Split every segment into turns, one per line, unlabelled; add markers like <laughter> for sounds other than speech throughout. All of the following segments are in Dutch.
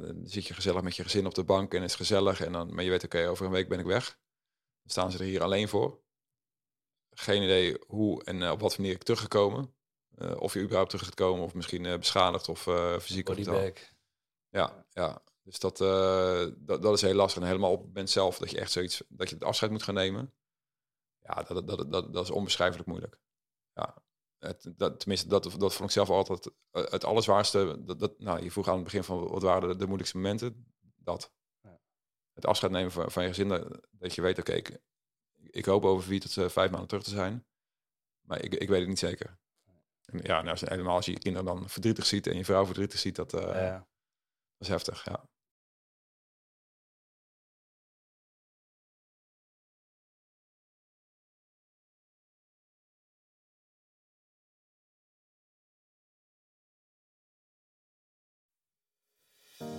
Dan zit je gezellig met je gezin op de bank en is gezellig. En dan, maar je weet, oké, over een week ben ik weg. Dan staan ze er hier alleen voor. Geen idee hoe en eh, op wat manier ik teruggekomen. Uh, of je überhaupt terug gaat komen, of misschien uh, beschadigd of fysiek.
Bodyback.
Ja, ja. Dus dat, dat, dat, is heel lastig. En helemaal op het moment zelf dat je echt zoiets, dat je het afscheid moet gaan nemen. Ja, dat, dat, dat, dat is onbeschrijfelijk moeilijk. Ja, het, dat, tenminste, dat, dat vond ik zelf altijd het allerzwaarste. Dat, dat, nou, je vroeg aan het begin van wat waren de, de moeilijkste momenten. Dat. Ja. Het afscheid nemen van, van je gezin. Dat, je weet, oké, ik, ik, hoop over vier tot uh, vijf maanden terug te zijn. Maar ik, ik weet het niet zeker. En ja, nou, helemaal als je je kinderen dan verdrietig ziet en je vrouw verdrietig ziet, dat, uh, ja. dat is heftig, ja.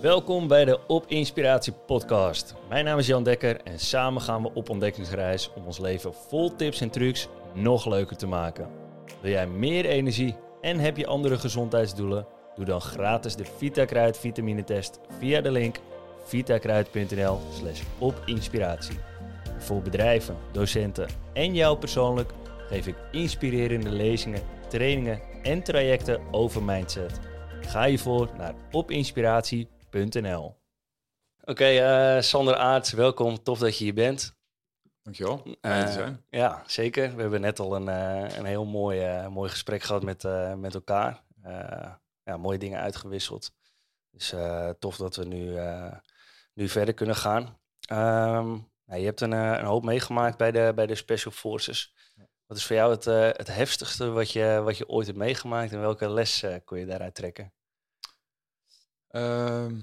Welkom bij de Op Inspiratie podcast. Mijn naam is Jan Dekker en samen gaan we op ontdekkingsreis om ons leven vol tips en trucs nog leuker te maken. Wil jij meer energie en heb je andere gezondheidsdoelen? Doe dan gratis de VitaKruid vitamine test via de link vitakruid.nl slash opinspiratie. Voor bedrijven, docenten en jou persoonlijk geef ik inspirerende lezingen, trainingen en trajecten over mindset. Ga je voor naar opinspiratie.nl Oké,
okay,
uh, Sander Aarts, welkom. Tof dat je hier bent.
Dankjewel. Uh, te zijn.
Ja, zeker. We hebben net al een, uh, een heel mooi, uh, mooi gesprek gehad met, met elkaar. ja, mooie dingen uitgewisseld. Dus tof dat we nu, nu verder kunnen gaan. Um, nou, je hebt een, een hoop meegemaakt bij de, bij de Special Forces. Wat is voor jou het, het heftigste wat je, wat je ooit hebt meegemaakt en welke les kon je daaruit trekken?
Ehm,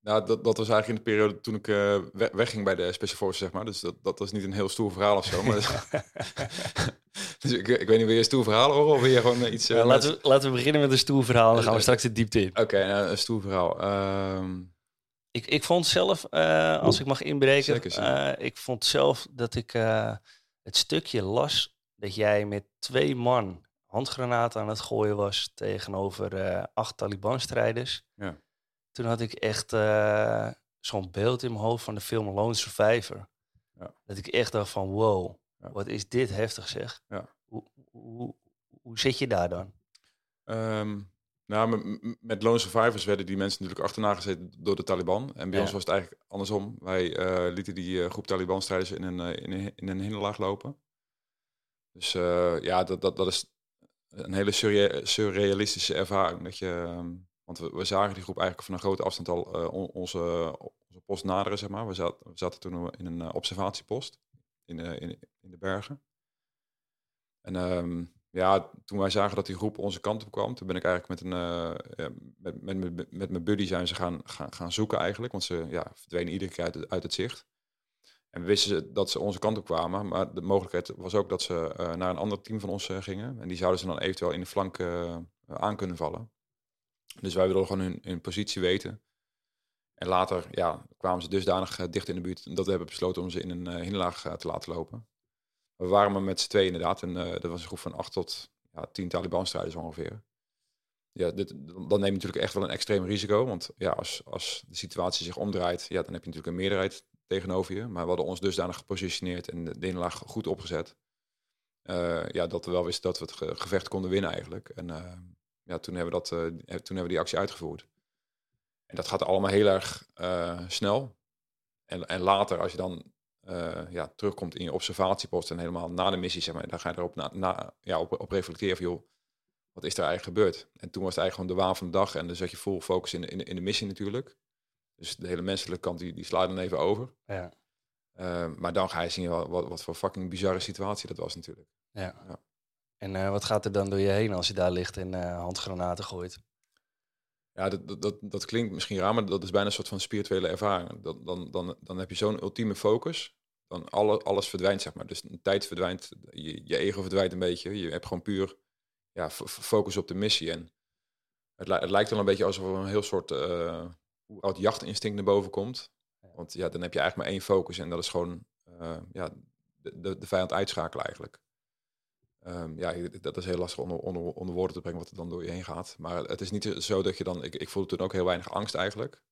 nou, dat, dat was eigenlijk in de periode toen ik uh, wegging bij de Special Forces, zeg maar. Dus dat, dat was niet een heel stoer verhaal of zo. <laughs> Maar <laughs> dus ik, ik weet niet, wil je een stoer verhaal horen of wil je gewoon iets...
Uh, laten, we, laten we beginnen met een stoer verhaal, dan gaan we straks de diepte in.
Oké, nou, een stoer verhaal. Ehm,
ik, ik vond zelf, uh, als ik mag inbreken, ik vond zelf dat ik het stukje las dat jij met twee man handgranaat aan het gooien was tegenover uh, acht Taliban-strijders. Ja. Toen had ik echt uh, zo'n beeld in mijn hoofd van de film Lone Survivor. Ja. Dat ik echt dacht van wow, wat is dit heftig zeg. Hoe, hoe, hoe zit je daar dan?
Um, nou, met, met Lone Survivors werden die mensen natuurlijk achterna gezeten door de Taliban. En bij ons was het eigenlijk andersom. Wij uh, lieten die groep Taliban-strijders in een, in, een, in een hinderlaag lopen. Dus ja, dat, dat, dat is een hele surrealistische ervaring. Dat je, ehm, want we, we, zagen die groep eigenlijk van een grote afstand al uh, onze, onze post naderen, zeg maar. We zaten, we zaten toen in een uh, observatiepost in, uh, in, in, de bergen. En um, ja, toen wij zagen dat die groep onze kant op kwam, toen ben ik eigenlijk met, een, met, met, met, met mijn buddy zijn ze gaan, gaan, gaan zoeken eigenlijk. Want ze ja, verdwenen iedere keer uit, uit het zicht. En we wisten dat ze onze kant op kwamen, maar de mogelijkheid was ook dat ze uh, naar een ander team van ons uh, gingen. En die zouden ze dan eventueel in de flank uh, aan kunnen vallen. Dus wij wilden gewoon hun, hun, positie weten. En later ja, kwamen ze dusdanig dicht in de buurt dat we hebben besloten om ze in een hinderlaag te laten lopen. We waren maar met z'n twee inderdaad. En dat was een groep van acht tot ja, tien Taliban-strijders ongeveer. Ja, dit, dan neem je natuurlijk echt wel een extreem risico. Want ja, als, als de situatie zich omdraait, ja, dan heb je natuurlijk een meerderheid tegenover je. Maar we hadden ons dusdanig gepositioneerd en de inlaag goed opgezet. Uh, ja, dat we wel wisten dat we het gevecht konden winnen eigenlijk. En uh, ja, toen hebben, we dat, uh, toen hebben we die actie uitgevoerd. En dat gaat allemaal heel erg snel. En, en later, als je dan ja, terugkomt in je observatiepost en helemaal na de missie, zeg maar, dan ga je erop na, na, ja, op, op reflecteren van, joh, wat is er eigenlijk gebeurd? En toen was het eigenlijk gewoon de waan van de dag en dan zat je vol focus in, in, in de missie natuurlijk. Dus de hele menselijke kant, die, die slaat dan even over. Ja. Uh, maar dan ga je zien wat, wat, wat, voor fucking bizarre situatie dat was natuurlijk.
Ja. ja. En uh, wat gaat er dan door je heen als je daar ligt en uh, handgranaten gooit?
Ja, dat, dat, dat, klinkt misschien raar, maar dat is bijna een soort van spirituele ervaring. Dan, dan, dan, dan heb je zo'n ultieme focus. Dan alle, alles verdwijnt, zeg maar. Dus een tijd verdwijnt, je, je ego verdwijnt een beetje. Je hebt gewoon puur ja, focus op de missie. En het, het lijkt wel een beetje alsof er een heel soort hoe oud jachtinstinct naar boven komt. Want ja, dan heb je eigenlijk maar één focus en dat is gewoon uh, ja, de, de, de vijand uitschakelen eigenlijk. Ehm, ja, dat is heel lastig onder, onder, onder woorden te brengen wat er dan door je heen gaat. Maar het is niet zo dat je dan... Ik, ik voelde toen ook heel weinig angst eigenlijk.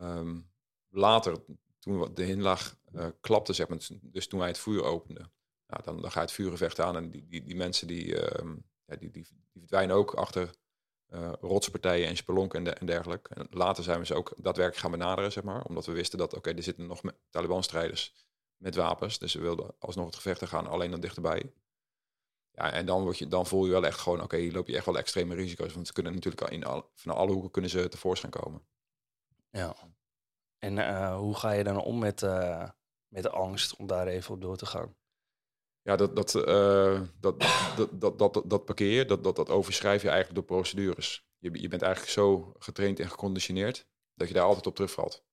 Ehm, later, toen de hinlaag uh, klapte, zeg maar, dus toen wij het vuur openden, nou, dan, dan ga je het vuurgevecht aan en die, die, die mensen die, uh, ja, die, die, die, verdwijnen ook achter uh, rotspartijen en spelonken en, de, dergelijke. En later zijn we ze ook daadwerkelijk gaan benaderen, zeg maar, omdat we wisten dat, oké, er zitten nog Taliban-strijders met wapens, dus we wilden alsnog het gevecht gaan, alleen dan dichterbij. Ja, en dan, word je, dan voel je wel echt gewoon, oké, hier loop je echt wel extreme risico's, want ze kunnen natuurlijk in al, van alle hoeken kunnen ze tevoorschijn komen.
Ja. En uh, hoe ga je dan om met, uh, met de angst om daar even op door te gaan?
Ja, dat, dat, uh, dat, dat, dat, dat, dat parkeer dat, dat, dat overschrijf je eigenlijk door procedures. Je, je bent eigenlijk zo getraind en geconditioneerd dat je daar altijd op terugvalt.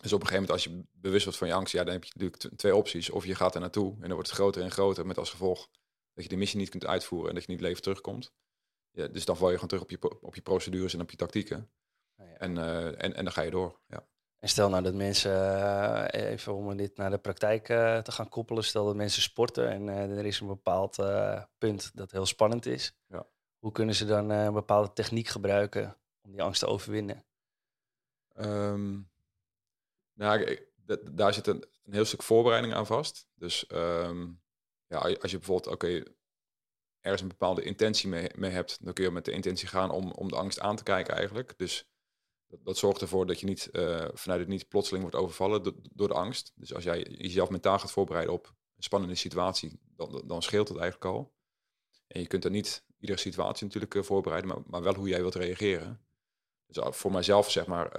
Dus op een gegeven moment, als je bewust wordt van je angst, ja, dan heb je natuurlijk twee opties. Of je gaat er naartoe en dan wordt het groter en groter, met als gevolg dat je de missie niet kunt uitvoeren en dat je niet leven terugkomt. Ja, dus dan val je gewoon terug op je, op je procedures en op je tactieken. Oh ja. en, uh, en, en dan ga je door. Ja.
En stel nou dat mensen, uh, even om dit naar de praktijk uh, te gaan koppelen, stel dat mensen sporten en er is een bepaald punt dat heel spannend is. Ja. Hoe kunnen ze dan een bepaalde techniek gebruiken om die angst te overwinnen?
Um, nou, daar zit een, een, heel stuk voorbereiding aan vast. Dus um, ja, als je bijvoorbeeld, oké, ergens een bepaalde intentie mee, mee, hebt, dan kun je met de intentie gaan om, om de angst aan te kijken eigenlijk. Dus dat, dat zorgt ervoor dat je niet uh, vanuit het niet plotseling wordt overvallen do, door de angst. Dus als jij jezelf mentaal gaat voorbereiden op een spannende situatie, dan, dan scheelt het eigenlijk al. En je kunt er niet iedere situatie natuurlijk uh, voorbereiden, maar, maar wel hoe jij wilt reageren. Dus voor mijzelf, zeg maar,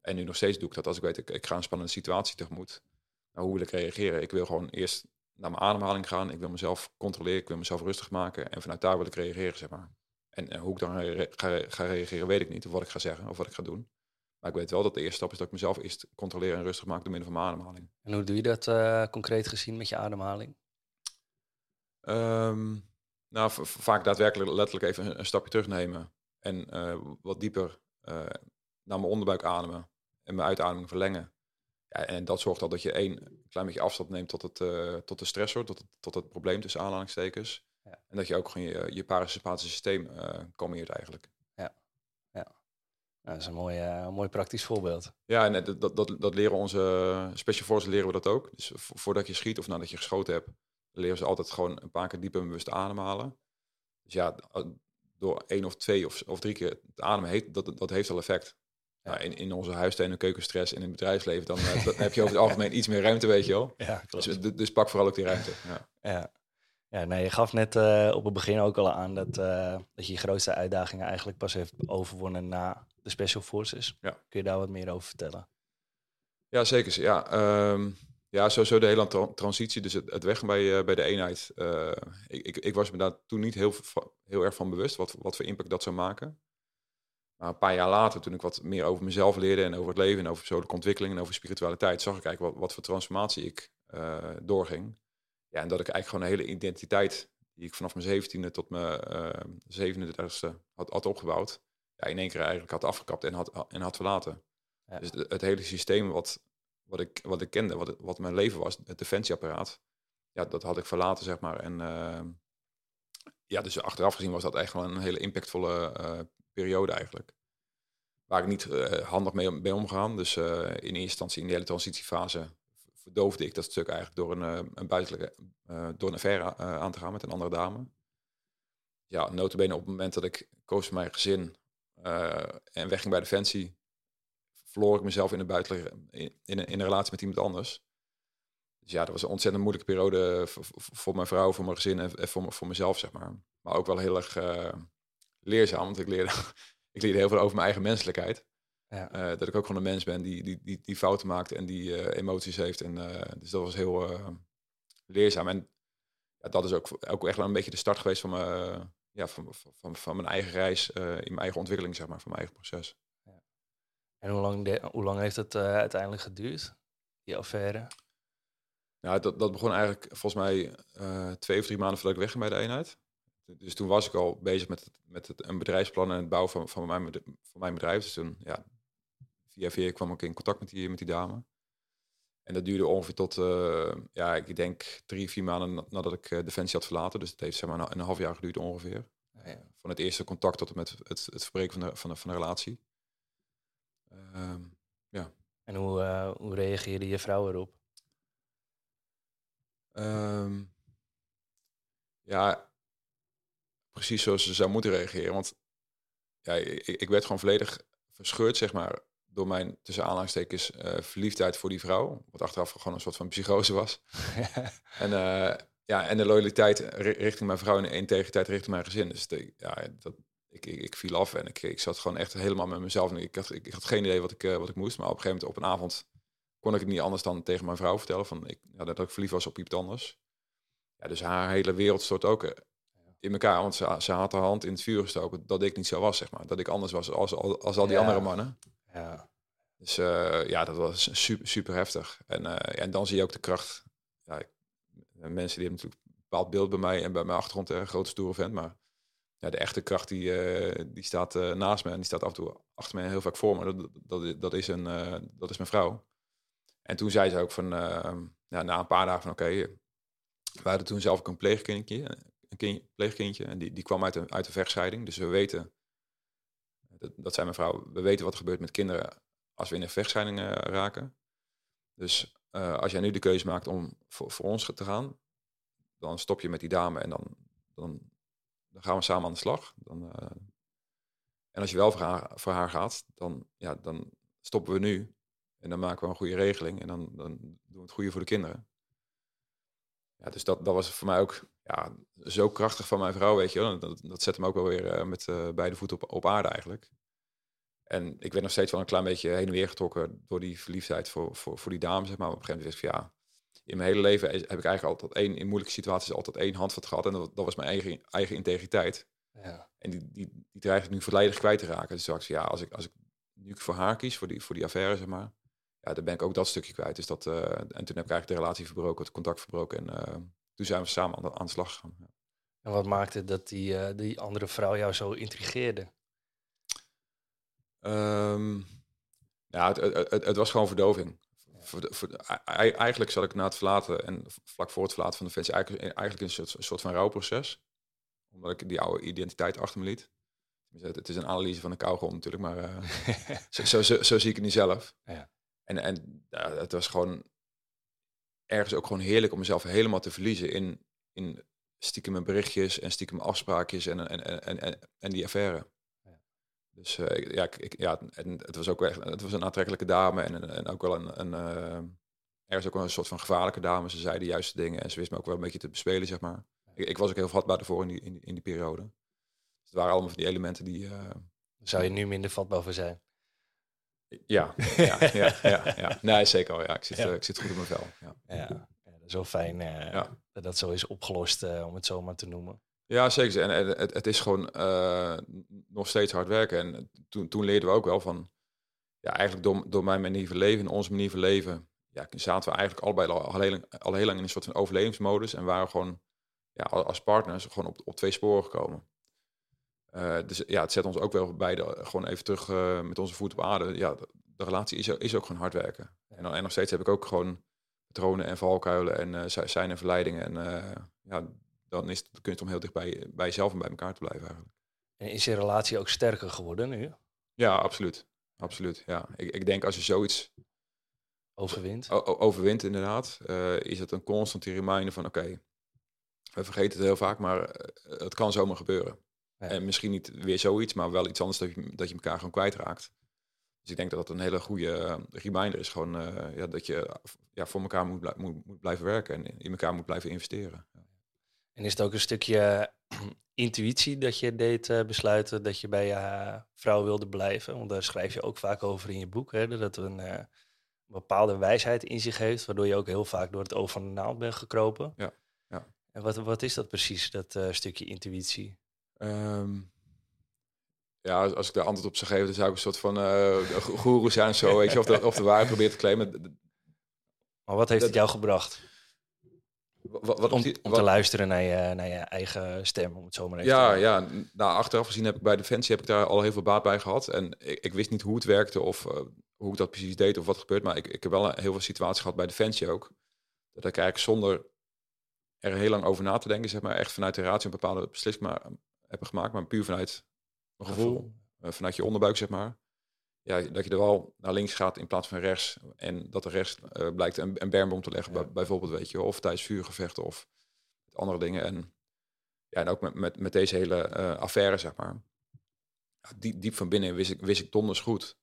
en nu nog steeds doe ik dat als ik weet, ik, ik ga een spannende situatie tegemoet. Nou, hoe wil ik reageren? Ik wil gewoon eerst naar mijn ademhaling gaan. Ik wil mezelf controleren, ik wil mezelf rustig maken. En vanuit daar wil ik reageren, zeg maar. En, en hoe ik dan ga, ga, reageren, weet ik niet. Of wat ik ga zeggen, of wat ik ga doen. Maar ik weet wel dat de eerste stap is dat ik mezelf eerst controleer en rustig maak door middel van mijn ademhaling.
En hoe doe je dat uh, concreet gezien met je ademhaling?
Um, nou, vaak daadwerkelijk letterlijk even een, stapje terugnemen. En uh, wat dieper uh, naar mijn onderbuik ademen. En mijn uitademing verlengen. Ja, en dat zorgt al dat je één klein beetje afstand neemt tot, het, tot de stressor, tot het, tot het probleem tussen aanhalingstekens. Ja. En dat je ook gewoon je, je parasympathische systeem uh, kalmeert eigenlijk.
Ja, ja. Nou, dat is een mooi, uh, mooi praktisch voorbeeld.
Ja, en dat, dat, dat, dat leren onze special forces leren we dat ook. Dus voordat je schiet of nadat je geschoten hebt, leren ze altijd gewoon een paar keer diep en bewust ademhalen. Dus ja, door één of twee of, of drie keer te ademen, heeft, dat, dat heeft al effect. Ja. in, in onze huisstijl en keukenstress in het bedrijfsleven, dan, <laughs> dan heb je over het algemeen iets meer ruimte, weet je wel. Ja, dus, dus, pak vooral ook die ruimte. Ja,
ja. Ja nee, je gaf net uh, op het begin ook al aan dat, uh, dat je je grootste uitdagingen eigenlijk pas heeft overwonnen na de Special Forces. Ja. Kun je daar wat meer over vertellen?
Ja, zeker. Ja, um, ja sowieso de hele tra transitie, dus het, het weg bij, bij de eenheid. ik, ik, ik was me daar toen niet heel, heel erg van bewust wat, wat voor impact dat zou maken. Maar een paar jaar later, toen ik wat meer over mezelf leerde en over het leven en over persoonlijke ontwikkeling en over spiritualiteit, zag ik eigenlijk wat, wat voor transformatie ik doorging. Ja, en dat ik eigenlijk gewoon een hele identiteit, die ik vanaf mijn zeventiende tot mijn uh, 37e had, had opgebouwd, ja, in één keer eigenlijk had afgekapt en had, en had verlaten. Ja. Dus het hele systeem wat, wat, ik, wat ik kende, wat, wat mijn leven was, het defensieapparaat, ja, dat had ik verlaten, zeg maar. En uh, ja, dus achteraf gezien was dat echt wel een hele impactvolle uh, periode eigenlijk. Waar ik niet handig mee ben omgegaan. Dus in eerste instantie in de hele transitiefase verdoofde ik dat stuk eigenlijk door een, uh, een buitenlijke, door een affaire aan te gaan met een andere dame. Ja, notabene op het moment dat ik koos voor mijn gezin en wegging bij Defensie, verloor ik mezelf in een buitenlijke, in, een, in een relatie met iemand anders. Dus ja, dat was een ontzettend moeilijke periode voor, voor mijn vrouw, voor mijn gezin en voor, voor mezelf, zeg maar. Maar ook wel heel erg leerzaam, want ik leerde, <laughs> ik leerde heel veel over mijn eigen menselijkheid. Ja. Uh, dat ik ook gewoon een mens ben die, die, die, die fouten maakt en die uh, emoties heeft. En, uh, dus dat was heel leerzaam. En ja, dat is ook, ook echt wel een beetje de start geweest van, mijn, ja, van, van, van mijn eigen reis in mijn eigen ontwikkeling, zeg maar, van mijn eigen proces. Ja.
En hoe lang, de, hoe lang heeft het uiteindelijk geduurd, die affaire?
Nou, dat, dat begon eigenlijk volgens mij twee of drie maanden voordat ik wegging bij de eenheid dus toen was ik al bezig met, het, met het, een bedrijfsplan en het bouwen van, van, mijn, van mijn bedrijf. Dus toen, ja, via via kwam ik in contact met die, met die dame. En dat duurde ongeveer tot, uh, ja, ik denk drie, vier maanden nadat ik uh, Defensie had verlaten. Dus het heeft zeg maar een, een half jaar geduurd ongeveer. Ja. Van het eerste contact tot en met het, het verbreken van de, van de, van de relatie.
Ehm, ja. En hoe, uh, hoe reageerde je vrouw erop?
Um, ja, precies zoals ze zou moeten reageren. Want ja, ik, ik werd gewoon volledig verscheurd, zeg maar, door mijn tussen aanhalingstekens uh, verliefdheid voor die vrouw. Wat achteraf gewoon een soort van psychose was. <laughs> en, uh, ja, en de loyaliteit richting mijn vrouw en de integriteit richting mijn gezin. Dus de, ja, dat, ik, ik, ik, viel af en ik, ik zat gewoon echt helemaal met mezelf. En ik had, ik, had geen idee wat ik, uh, wat ik moest. Maar op een gegeven moment op een avond kon ik het niet anders dan tegen mijn vrouw vertellen. Van ik, ja, dat ik verliefd was op iemand anders. Ja, dus haar hele wereld stort ook in elkaar. Want ze, ze had haar hand in het vuur gestoken dat ik niet zo was, zeg maar. Dat ik anders was als, als, als al die andere mannen. Ja. Dus uh, ja, dat was super, super heftig. En, en dan zie je ook de kracht. Ja, mensen die hebben natuurlijk een bepaald beeld bij mij en bij mijn achtergrond een grote stoere vent. Maar ja, de echte kracht die, die staat naast me en die staat af en toe achter me heel vaak voor me. Dat, dat, is, een, dat is mijn vrouw. En toen zei ze ook van, ja, na een paar dagen van oké, okay, we hadden toen zelf ook een pleegkindje, een kind, pleegkindje. En die, die kwam uit een, uit een vechtscheiding. Dus we weten, dat, zijn mijn vrouw, we weten wat er gebeurt met kinderen als we in een vechtscheiding uh, raken. Dus uh, als jij nu de keuze maakt om voor, voor, ons te gaan, dan stop je met die dame en dan, dan, dan gaan we samen aan de slag. Dan, uh, en als je wel voor haar, voor haar gaat, dan, ja, dan stoppen we nu. En dan maken we een goede regeling en dan, dan doen we het goede voor de kinderen. Ja, dus dat, dat was voor mij ook ja, zo krachtig van mijn vrouw, weet je wel. Dat, dat zet hem ook wel weer uh, met uh, beide voeten op, op aarde eigenlijk. En ik werd nog steeds wel een klein beetje heen en weer getrokken door die verliefdheid voor, voor, voor die dame, zeg maar. op een gegeven moment wist ik van, ja, in mijn hele leven heb ik eigenlijk altijd één, in moeilijke situaties altijd één handvat gehad. En dat, dat was mijn eigen, eigen integriteit. Ja. En die, die, die dreig ik nu volledig kwijt te raken. Dus straks, ja, als ik, als ik nu voor haar kies, voor die, voor die affaire, zeg maar. Ja, dan ben ik ook dat stukje kwijt. Dus dat, uh, en toen heb ik eigenlijk de relatie verbroken, het contact verbroken. En uh, toen zijn we samen aan de, aan de slag gegaan. Ja.
En wat maakte dat die, uh, die andere vrouw jou zo intrigeerde?
Um, ja, het, het, het, het, was gewoon verdoving. Voor voor eigenlijk zat ik na het verlaten en vlak voor het verlaten van de fans eigenlijk, eigenlijk een soort, een soort van rouwproces. Omdat ik die oude identiteit achter me liet. Het is een analyse van een kauwgom natuurlijk, maar uh, <laughs> zo, zo, zo, zo, zie ik het niet zelf. Ja. En, en het was gewoon ergens ook gewoon heerlijk om mezelf helemaal te verliezen in, in stiekem mijn berichtjes en stiekem afspraakjes en, en, en, en, en die affaire. Dus uh, ja, ik, ja, en het was ook echt, het was een aantrekkelijke dame en, en ook wel een, een uh, ergens ook wel een soort van gevaarlijke dame. Ze zei de juiste dingen en ze wist me ook wel een beetje te bespelen, zeg maar. Ik, ik was ook heel vatbaar ervoor in die, in, in die periode. Dus het waren allemaal van die elementen die... Uh,
Zou je nu minder vatbaar voor zijn?
Ja, ja, ja, ja, ja. Nee, zeker wel. Ja, ik zit, ja. ik zit goed op mijn vel. Ja,
ja. ja dat is wel fijn dat dat zo is opgelost, om het zo maar te noemen.
Ja, zeker. En, het, het, is gewoon uh, nog steeds hard werken. En toen, toen leerden we ook wel van, ja, eigenlijk door, door mijn manier van leven, onze manier van leven, ja, zaten we eigenlijk allebei al, al, heel, al heel lang in een soort van overlevingsmodus en waren gewoon ja, als partners gewoon op, op twee sporen gekomen. Uh, dus ja, het zet ons ook wel beide gewoon even terug uh, met onze voet op aarde. Ja, de, de relatie is, is ook gewoon hard werken. En, en, nog steeds heb ik ook gewoon patronen en valkuilen en zijn en verleidingen. En ja, dan, is, dan kun je toch heel dicht bij, bij jezelf en bij elkaar te blijven eigenlijk.
En is je relatie ook sterker geworden nu?
Ja, absoluut. Absoluut, ja. Ik, ik denk als je zoiets...
Overwint?
overwint, inderdaad. Is het een constante reminder van, oké, we vergeten het heel vaak, maar het kan zomaar gebeuren. Ja. En misschien niet weer zoiets, maar wel iets anders dat je, dat je elkaar gewoon kwijtraakt. Dus ik denk dat dat een hele goede uh, reminder is. Gewoon ja, dat je ja, voor elkaar moet, moet, moet blijven werken en in elkaar moet blijven investeren.
En is het ook een stukje <clears throat> intuïtie dat je deed uh, besluiten dat je bij je vrouw wilde blijven? Want daar schrijf je ook vaak over in je boek, hè, dat een, uh, bepaalde wijsheid in zich heeft, waardoor je ook heel vaak door het oog van de naald bent gekropen. Ja. ja. En wat, wat is dat precies, dat stukje intuïtie? Um,
ja, als ik daar antwoord op zou geven, dan zou ik een soort van uh, goeroe zijn zo, weet je, of de, of de waarheid probeert te claimen.
Maar wat heeft het jou gebracht?
Wat, wat,
Om,
die-
om
wat-
te luisteren naar je, naar je eigen stem, om het zo maar even
Ja,
te
ja. Nou, achteraf gezien heb ik bij Defensie heb ik daar al heel veel baat bij gehad. En ik, ik wist niet hoe het werkte of eh, hoe ik dat precies deed of wat gebeurt. Maar ik, ik heb wel heel veel situaties gehad bij Defensie ook. Dat ik eigenlijk zonder er heel lang over na te denken, zeg maar, echt vanuit de ratio een bepaalde beslissing maar, heb gemaakt. Maar puur vanuit een gevoel, eh, vanuit je onderbuik, zeg maar. Ja, dat je er wel naar links gaat in plaats van rechts. En dat er rechts eh, blijkt een, een bermbom te leggen,
Ja.
bij- bijvoorbeeld, weet je. Of tijdens vuurgevechten of andere dingen. En ja, en ook met, met, met deze hele eh, affaire, zeg maar. Ja, diep, diep van binnen wist ik, wist ik donders goed.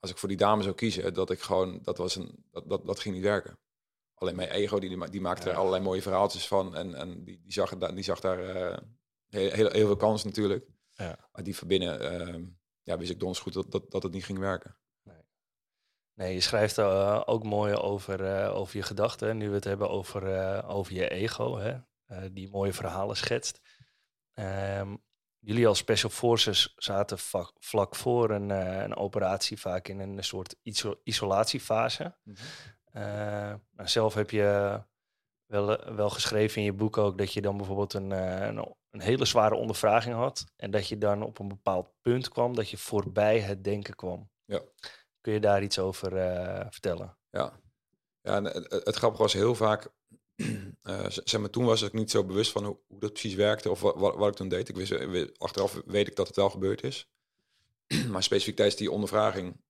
Als ik voor die dame zou kiezen, dat ik gewoon, dat was een, dat, dat, dat ging niet werken. Alleen mijn ego, die, die, ma- die maakte er allerlei mooie verhaaltjes van. En, en die, die, zag, die zag daar heel, heel, heel veel kans natuurlijk.
Ja.
Maar die van binnen, eh, ja, wist ik donders goed dat, dat, dat het niet ging werken.
Nee, je schrijft eh, ook mooi over, eh, over je gedachten. Nu we het hebben over, eh, over je ego, hè? die mooie verhalen schetst. Ehm, jullie als Special Forces zaten vlak voor een, een operatie vaak in een soort iso- isolatiefase. Eh, nou, zelf heb je wel, eh, wel geschreven in je boek ook dat je dan bijvoorbeeld een, eh, een, een hele zware ondervraging had. En dat je dan op een bepaald punt kwam dat je voorbij het denken kwam.
Ja.
Kun je daar iets over eh, vertellen?
Ja, ja en het, het grappige was heel vaak, <clears throat> z- zeg maar, toen was ik niet zo bewust van hoe, hoe dat precies werkte of wat, wat, wat ik toen deed. Ik wist, achteraf weet ik dat het wel gebeurd is. <clears throat> maar specifiek tijdens die ondervraging,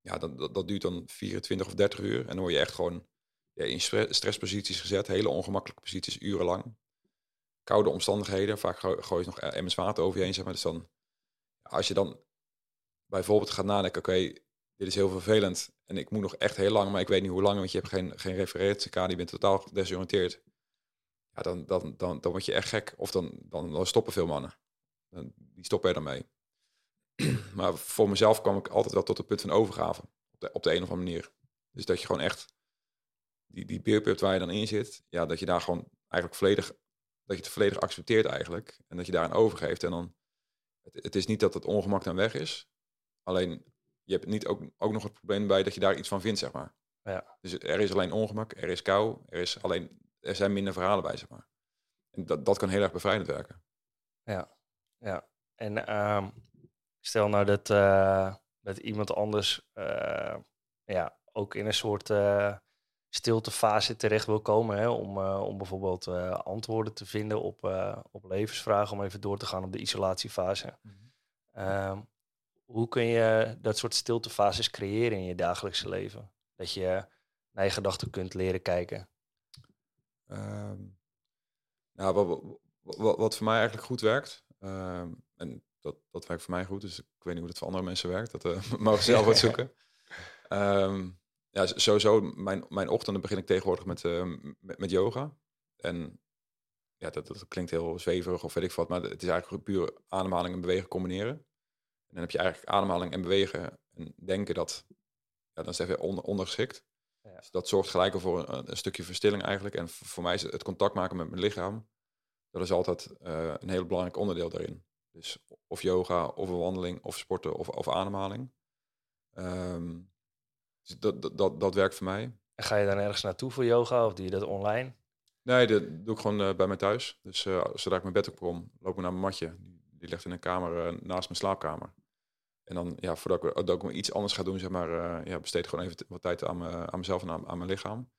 ja, dat, dat, dat duurt dan 24 of 30 uur. En dan word je echt gewoon ja, in stre- stressposities gezet, hele ongemakkelijke posities, urenlang. Koude omstandigheden, vaak gooi, je nog e- emmers water over je heen, zeg maar. Dus dan, als je dan bijvoorbeeld gaat nadenken, oké, dit is heel vervelend en ik moet nog echt heel lang, maar ik weet niet hoe lang, want je hebt geen, geen referentiekader, je bent totaal gedesoriënteerd. Ja, dan, dan, dan, dan word je echt gek. Of dan, dan, dan stoppen veel mannen. Dan, die stoppen er dan mee. <clears throat> maar voor mezelf kwam ik altijd wel tot het punt van overgave. Op de, op de een of andere manier. Dus dat je gewoon echt die, die beerput waar je dan in zit, ja, dat je daar gewoon eigenlijk volledig, dat je het volledig accepteert eigenlijk. En dat je daaraan overgeeft. En dan, het, het is niet dat het ongemak dan weg is. Alleen je hebt niet ook, ook nog het probleem bij dat je daar iets van vindt, zeg maar.
Ja.
Dus er is alleen ongemak, er is kou, er, is alleen, er zijn minder verhalen bij, zeg maar. En dat, dat kan heel erg bevrijdend werken.
Ja, en ehm, stel nou dat, dat iemand anders eh, ja, ook in een soort eh, stiltefase terecht wil komen. Hè, om, eh, om bijvoorbeeld eh, antwoorden te vinden op, eh, op levensvragen. Om even door te gaan op de isolatiefase. Ehm, hoe kun je dat soort stiltefases creëren in je dagelijkse leven? Dat je naar je gedachten kunt leren kijken.
Ehm, nou, wat, wat, voor mij eigenlijk goed werkt, ehm, en dat, dat werkt voor mij goed, dus ik weet niet hoe dat voor andere mensen werkt, dat <laughs> mogen ze zelf wat zoeken. <laughs> ja, sowieso, mijn, mijn ochtenden begin ik tegenwoordig met, eh, met, met yoga. En ja, dat, dat klinkt heel zweverig of weet ik wat, maar het is eigenlijk puur ademhaling en bewegen combineren. En dan heb je eigenlijk ademhaling en bewegen en denken dat, ja, dan is het even onder, ondergeschikt.
Ja.
Dus dat zorgt gelijk al voor een, een stukje verstilling eigenlijk. En voor, voor mij is het contact maken met mijn lichaam, dat is altijd eh, een heel belangrijk onderdeel daarin. Dus of yoga, of een wandeling, of sporten, of, of ademhaling. Ehm, dus dat, dat, dat, dat werkt voor mij.
En ga je dan ergens naartoe voor yoga of doe je dat online?
Nee, dat doe ik gewoon eh, bij mij thuis. Dus eh, zodra ik mijn bed opkom, loop ik naar mijn matje. Die, die ligt in een kamer eh, naast mijn slaapkamer. En dan, ja, voordat ik, dat ik iets anders ga doen, zeg maar, ja, besteed ik gewoon even wat tijd aan, me, aan mezelf en aan, aan mijn lichaam.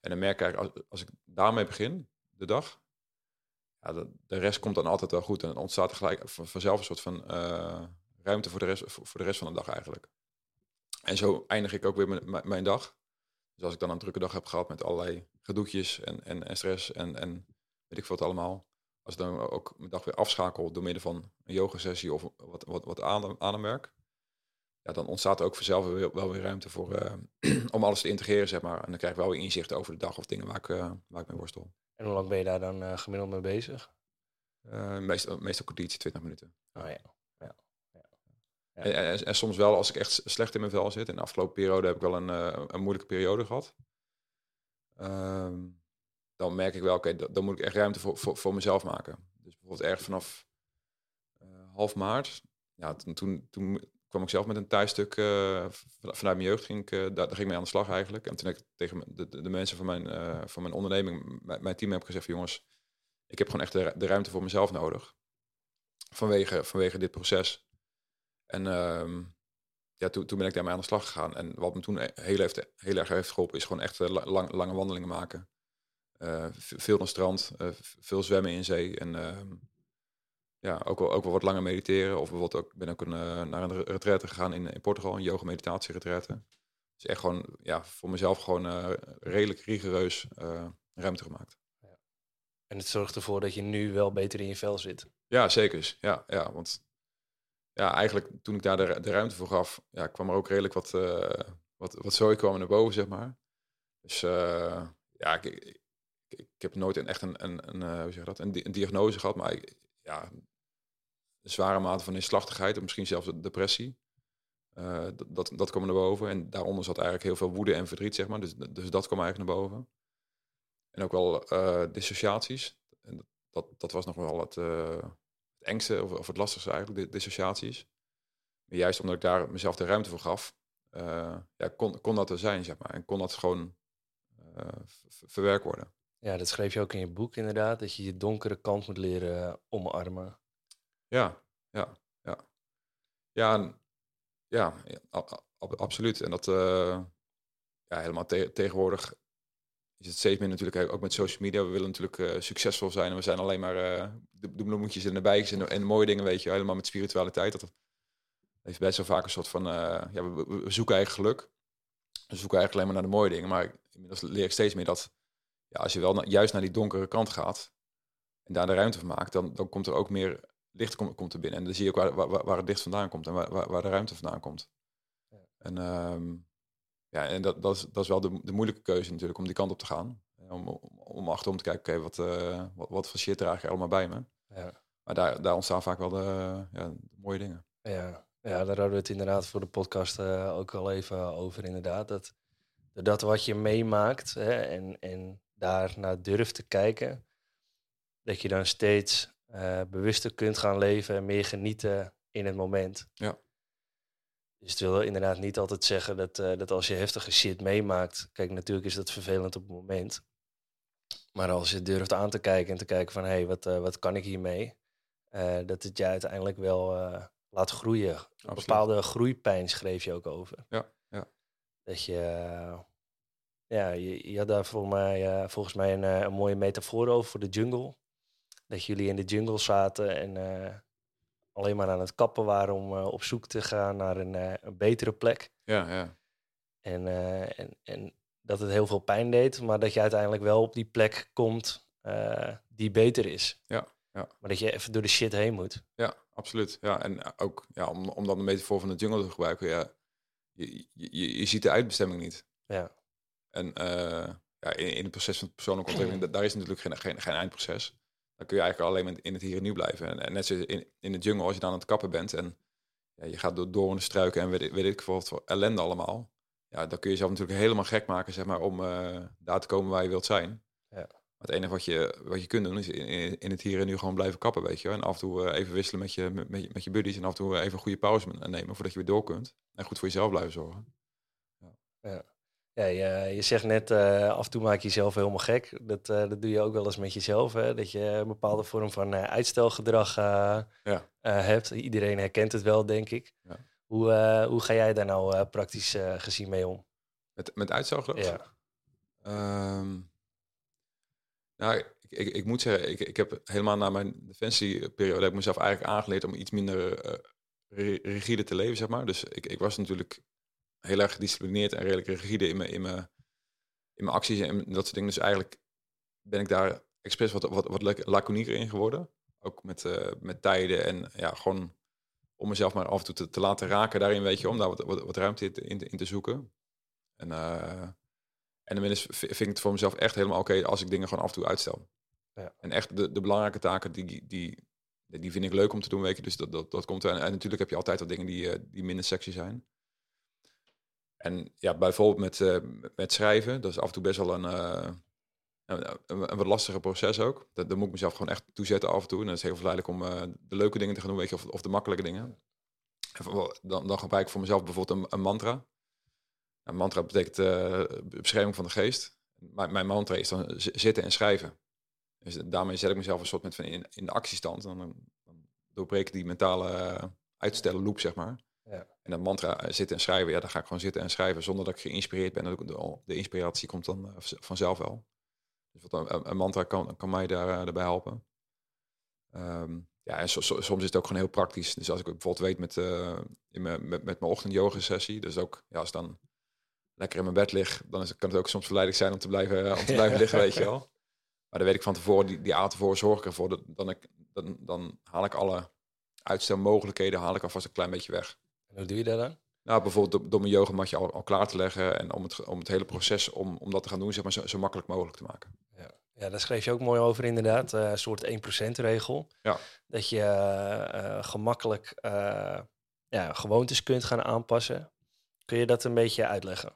En dan merk ik als, als ik daarmee begin, de dag, ja, de, de rest komt dan altijd wel goed. En dan ontstaat er gelijk van- vanzelf een soort van ruimte voor de, rest, voor, voor de rest van de dag eigenlijk. En zo eindig ik ook weer mijn, mijn- dag. Dus als ik dan een drukke dag heb gehad met allerlei gedoetjes en, en, en stress en, en weet ik veel wat allemaal. Als ik dan ook mijn dag weer afschakel door middel van een yogasessie of wat, wat, wat adem, ademwerk. Ja, dan ontstaat er ook vanzelf weer, wel weer ruimte voor, eh, <clears throat> om alles te integreren, zeg maar. En dan krijg ik wel weer inzicht over de dag of dingen waar ik, eh, waar ik mee worstel.
En hoe lang ben je daar dan eh, gemiddeld mee bezig?
Meestal, meestal kwartiertje, 20 minuten.
Oh ja.
En, soms wel als ik echt slecht in mijn vel zit. In de afgelopen periode heb ik wel een, eh, een moeilijke periode gehad. Ehm, dan merk ik wel, oké, da- dan moet ik echt ruimte voor, voor, voor mezelf maken. Dus bijvoorbeeld erg vanaf eh, half maart. Ja, toen, toen, kwam ik zelf met een thuisstuk uh, vanuit mijn jeugd. Ging ik, daar, ging ik mee aan de slag eigenlijk. En toen ik tegen de, de, mensen van mijn, van mijn onderneming, mijn, team, heb ik gezegd: jongens, ik heb gewoon echt de, de, ruimte voor mezelf nodig. Vanwege, vanwege dit proces. En uh, ja, toen, toen ben ik daarmee aan de slag gegaan. En wat me toen heel, heeft, heel erg heeft geholpen, is gewoon echt lang, lange wandelingen maken. veel naar strand, veel zwemmen in zee. En ehm, ja, ook wel, ook wel wat langer mediteren. Of bijvoorbeeld ook ben ook een, naar een retraite gegaan in, in Portugal, een yoga meditatie retraite. Dus echt gewoon ja, voor mezelf gewoon redelijk rigoureus ruimte gemaakt. Ja.
En het zorgt ervoor dat je nu wel beter in je vel zit.
Ja, zeker. Ja, ja, want ja, eigenlijk toen ik daar de, de ruimte voor gaf, ja, kwam er ook redelijk wat, wat, wat zooi kwam naar boven, zeg maar. Dus ja, ik, ik, heb nooit een, echt een, een, een, hoe zeg dat, een, een diagnose gehad, maar ja, een zware mate van inslachtigheid, of misschien zelfs depressie. Uh, dat, dat kwam naar boven. En daaronder zat eigenlijk heel veel woede en verdriet, zeg maar. Dus, dus dat kwam eigenlijk naar boven. En ook wel uh, dissociaties. En dat, dat was nog wel het, uh, het engste of, of, het lastigste eigenlijk, dissociaties. Maar juist omdat ik daar mezelf de ruimte voor gaf, ja, kon, kon dat er zijn, zeg maar. En kon dat gewoon verwerkt worden.
Ja, dat schreef je ook in je boek inderdaad, dat je je donkere kant moet leren omarmen.
Ja, ja, ja. Ja, ja, absoluut. En dat, uh, ja, helemaal te tegenwoordig is het steeds meer natuurlijk ook met social media. We willen natuurlijk uh, succesvol zijn en we zijn alleen maar uh, de, de, bloemetjes en de bijtjes en, de, en de mooie dingen, weet je, helemaal met spiritualiteit. Dat heeft best wel vaak een soort van, ja, we, we, zoeken eigenlijk geluk. We zoeken eigenlijk alleen maar naar de mooie dingen. Maar inmiddels leer ik steeds meer dat, ja, als je wel juist naar die donkere kant gaat en daar de ruimte voor maakt, dan, dan komt er ook meer licht komt, komt er binnen. En dan zie je ook waar, waar, waar het licht vandaan komt en waar, waar, de ruimte vandaan komt. Ja. En, um, ja, en dat, dat, is, dat is wel de, de moeilijke keuze natuurlijk om die kant op te gaan. Om, om, om achterom te kijken, oké, wat, uh, wat, wat voor shit draag je allemaal bij me? Ja. Maar daar, daar ontstaan vaak wel de, ja, de mooie dingen.
Ja. ja, daar hadden we het inderdaad voor de podcast uh, ook al even over, inderdaad. Dat, dat wat je meemaakt hè, en, en daar naar durft te kijken, dat je dan steeds uh, bewuster kunt gaan leven en meer genieten in het moment. Ja. Dus het wil inderdaad niet altijd zeggen dat, uh, dat als je heftige shit meemaakt, kijk, natuurlijk is dat vervelend op het moment. Maar als je durft aan te kijken en te kijken van hé, hey, wat, uh, wat kan ik hiermee? dat het je uiteindelijk wel laat groeien. Een bepaalde groeipijn schreef je ook over.
Ja, ja.
Dat je, ja, je, je had daar voor mij, volgens mij een, een mooie metafoor over voor de jungle dat jullie in de jungle zaten en uh, alleen maar aan het kappen waren om uh, op zoek te gaan naar een, uh, een betere plek.
Ja, ja.
En, en, en dat het heel veel pijn deed, maar dat je uiteindelijk wel op die plek komt die beter is.
Ja, ja.
Maar dat je even door de shit heen moet.
Ja, absoluut. Ja, en ook ja, om, om dan een metafoor van de jungle te gebruiken, ja, je, je, je ziet de uitbestemming niet.
Ja.
En ja, in, in het proces van persoonlijke ontwikkeling, daar is natuurlijk geen, geen, geen eindproces dan kun je eigenlijk alleen maar in het hier en nu blijven. En, net zoals in, in de jungle, als je dan aan het kappen bent en ja, je gaat door, door de struiken en weet, weet ik voor wat ellende allemaal. Ja, dan kun je jezelf natuurlijk helemaal gek maken, zeg maar, om uh, daar te komen waar je wilt zijn. Ja. Maar het enige wat je, wat je kunt doen, is in, in het hier en nu gewoon blijven kappen, weet je. En af en toe uh, even wisselen met je, met, met je buddies en af en toe even een goede pauze nemen voordat je weer door kunt. En goed voor jezelf blijven zorgen.
Ja. ja. Ja, je, je zegt net, uh, af en toe maak je jezelf helemaal gek. Dat, uh, dat doe je ook wel eens met jezelf. Hè? Dat je een bepaalde vorm van uh, uitstelgedrag ja. hebt. Iedereen herkent het wel, denk ik. Ja. Hoe, hoe ga jij daar nou praktisch gezien mee om?
Met, met uitstelgedrag?
Ja.
Um, nou, ik, ik, ik, moet zeggen, ik, ik heb helemaal na mijn defensieperiode... heb ik mezelf eigenlijk aangeleerd om iets minder rigide te leven, zeg maar. Dus ik, ik was natuurlijk heel erg gedisciplineerd en redelijk rigide in mijn, in mijn, in mijn acties en dat soort dingen. Dus eigenlijk ben ik daar expres wat, wat, wat laconieker in geworden. Ook met, uh, met tijden en ja, gewoon om mezelf maar af en toe te, te laten raken daarin, weet je, om daar wat, wat, wat ruimte in, in, te zoeken. En, uh, en inmiddels vind ik het voor mezelf echt helemaal oké als ik dingen gewoon af en toe uitstel. Ja. En echt de, de belangrijke taken, die, die, die vind ik leuk om te doen, weet je. Dus dat, dat, dat komt. En, en natuurlijk heb je altijd wat dingen die, uh, die minder sexy zijn. En ja, bijvoorbeeld met, uh, met schrijven, dat is af en toe best wel een, uh, een, een, wat lastiger proces ook. Dat, daar moet ik mezelf gewoon echt toe zetten af en toe. En dat is heel verleidelijk om uh, de leuke dingen te gaan doen, weet je, of, of de makkelijke dingen. Dan, dan gebruik ik voor mezelf bijvoorbeeld een, een mantra. Een mantra betekent uh, bescherming van de geest. Mijn, mijn mantra is dan zitten en schrijven. Dus daarmee zet ik mezelf een soort van in, in de actiestand. Dan, dan doorbreek ik die mentale uh, uitstellen loop, zeg maar. Ja. En dat mantra eh, zitten en schrijven, ja, dan ga ik gewoon zitten en schrijven zonder dat ik geïnspireerd ben. De, de inspiratie komt dan uh, vanzelf wel. Dus wat een, een, mantra kan, kan mij daar, daarbij helpen. Um, ja, en so, so, soms is het ook gewoon heel praktisch. Dus als ik bijvoorbeeld weet met, in mijn, met, met mijn ochtend yoga sessie, dus ook, ja, als dan lekker in mijn bed lig, dan is, kan het ook soms verleidelijk zijn om te blijven, om te blijven <laughs> liggen, weet je wel. Maar dan weet ik van tevoren, die, die avond tevoren zorg ik ervoor, dat, dan, ik, dan, dan haal ik alle uitstelmogelijkheden haal ik alvast een klein beetje weg.
En hoe doe je dat dan?
Nou, bijvoorbeeld door, mijn yogamatje al, al klaar te leggen en om het, om het hele proces om, om dat te gaan doen, zeg maar, zo, zo makkelijk mogelijk te maken.
Ja. ja, daar schreef je ook mooi over inderdaad, uh, een soort 1% regel.
Ja.
Dat je uh, gemakkelijk uh, ja, gewoontes kunt gaan aanpassen. Kun je dat een beetje uitleggen?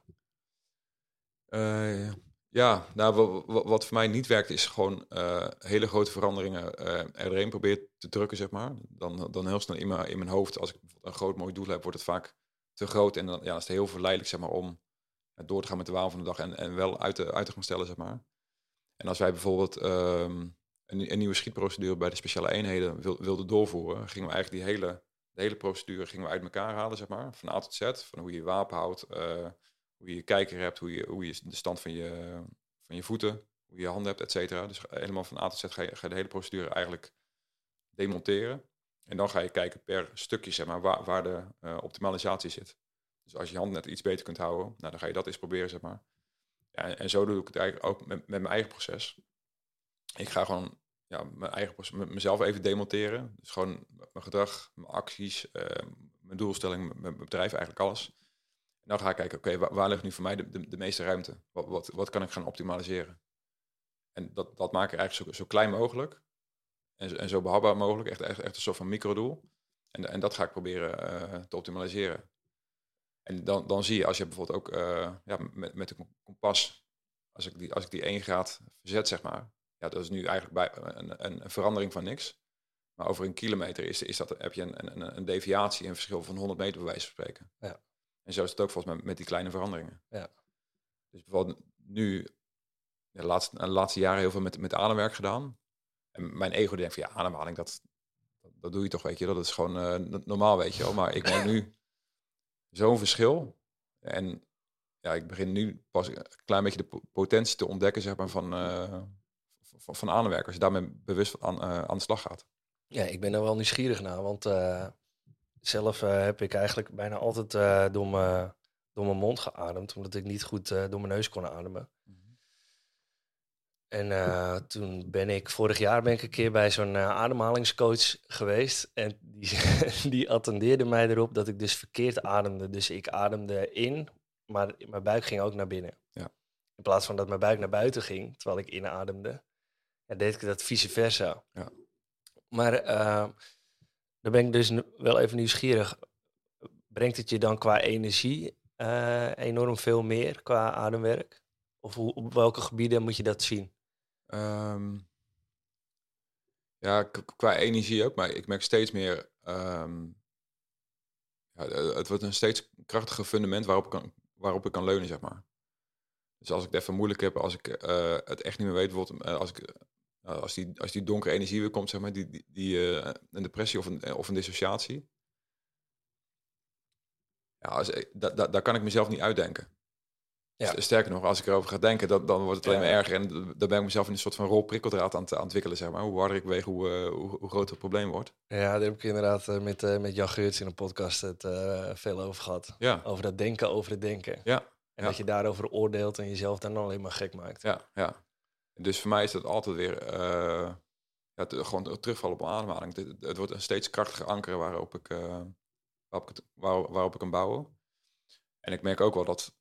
Ja, nou, wat voor mij niet werkt is gewoon uh, hele grote veranderingen uh, erin proberen te drukken, zeg maar. Dan, dan heel snel in mijn, in mijn hoofd, als ik een groot mooi doel heb, wordt het vaak te groot. En dan ja, is het heel verleidelijk, zeg maar, om door te gaan met de waan van de dag en, en wel uit te, uit te gaan stellen, zeg maar. En als wij bijvoorbeeld um, een, een, nieuwe schietprocedure bij de speciale eenheden wil, wilden doorvoeren, gingen we eigenlijk die hele, de hele procedure gingen we uit elkaar halen, zeg maar. Van A tot Z, van hoe je je wapen houdt, uh, hoe je je kijker hebt, hoe je, hoe je de stand van je, van je voeten, hoe je je handen hebt, et cetera. Dus helemaal van A tot Z ga je, ga je de hele procedure eigenlijk demonteren. En dan ga je kijken per stukje, zeg maar, waar, waar de uh, optimalisatie zit. Dus als je hand net iets beter kunt houden, nou, dan ga je dat eens proberen, zeg maar. Ja, en zo doe ik het eigenlijk ook met, met mijn eigen proces. Ik ga gewoon ja, mijn eigen proces, mezelf even demonteren. Dus gewoon mijn gedrag, mijn acties, uh, mijn doelstelling, mijn bedrijf, eigenlijk alles dan ga ik kijken, oké, waar, ligt nu voor mij de, de, de meeste ruimte? Wat, wat, wat, kan ik gaan optimaliseren? En dat, dat maak ik eigenlijk zo, zo klein mogelijk en, en zo behapbaar mogelijk. Echt, echt, echt een soort van microdoel. En, en dat ga ik proberen uh, te optimaliseren. En dan, dan zie je, als je bijvoorbeeld ook uh, ja, met, met de kompas, als ik, die, als ik die 1 graad verzet, zeg maar, ja, dat is nu eigenlijk bij een, een, een verandering van niks. Maar over een kilometer is, is dat, heb je een, een, een deviatie, een verschil van 100 meter bij wijze van spreken.
Ja.
En zo is het ook volgens mij met die kleine veranderingen.
Ja.
Dus bijvoorbeeld nu, de laatste, de laatste jaren heel veel met, met ademwerk gedaan. En mijn ego denkt van ja, ademhaling, dat, dat, doe je toch, weet je. Dat is gewoon uh, normaal, weet je wel. Maar ik merk nu zo'n verschil. En ja, ik begin nu pas een klein beetje de potentie te ontdekken, zeg maar, van, uh, van, van ademwerk. Als je daarmee bewust aan, uh, aan de slag gaat.
Ja, ik ben er wel nieuwsgierig naar, want zelf uh, heb ik eigenlijk bijna altijd uh, door, mijn, door mijn mond geademd, omdat ik niet goed uh, door mijn neus kon ademen. Mm -hmm. En toen ben ik, vorig jaar ben ik een keer bij zo'n ademhalingscoach geweest. En die, <laughs> die attendeerde mij erop dat ik dus verkeerd ademde. Dus ik ademde in, maar mijn buik ging ook naar binnen.
Ja.
In plaats van dat mijn buik naar buiten ging, terwijl ik inademde, ja, deed ik dat vice versa.
Ja.
Maar dan ben ik dus wel even nieuwsgierig. Brengt het je dan qua energie uh, enorm veel meer qua ademwerk? Of hoe, op welke gebieden moet je dat zien?
Um, ja, qua energie ook, maar ik merk steeds meer. Um, ja, het wordt een steeds krachtiger fundament waarop ik kan, waarop ik kan leunen, zeg maar. Dus als ik het even moeilijk heb, als ik uh, het echt niet meer weet, bijvoorbeeld als ik nou, als, die, als die donkere energie weer komt, zeg maar, die, die, die uh, een depressie of een, of een dissociatie. Ja, als, da, da, daar kan ik mezelf niet uitdenken. Ja. Sterker nog, als ik erover ga denken, dat, dan wordt het alleen maar erger. En dan ben ik mezelf in een soort van rolprikkeldraad aan, aan het ontwikkelen, zeg maar. Hoe harder ik weeg, hoe, uh, hoe, hoe, groter het probleem wordt.
Ja, daar heb ik inderdaad uh, met, uh, met Jan Geurts in een podcast het veel over gehad.
Ja.
Over dat denken over het denken.
Ja.
En ja. dat je daarover oordeelt en jezelf dan alleen maar gek maakt.
Ja, ja. Dus voor mij is dat altijd weer te, gewoon terugvallen op mijn ademhaling. Het, het, wordt een steeds krachtiger anker waarop ik, uh, waarop, ik waarop ik kan bouwen. En ik merk ook wel dat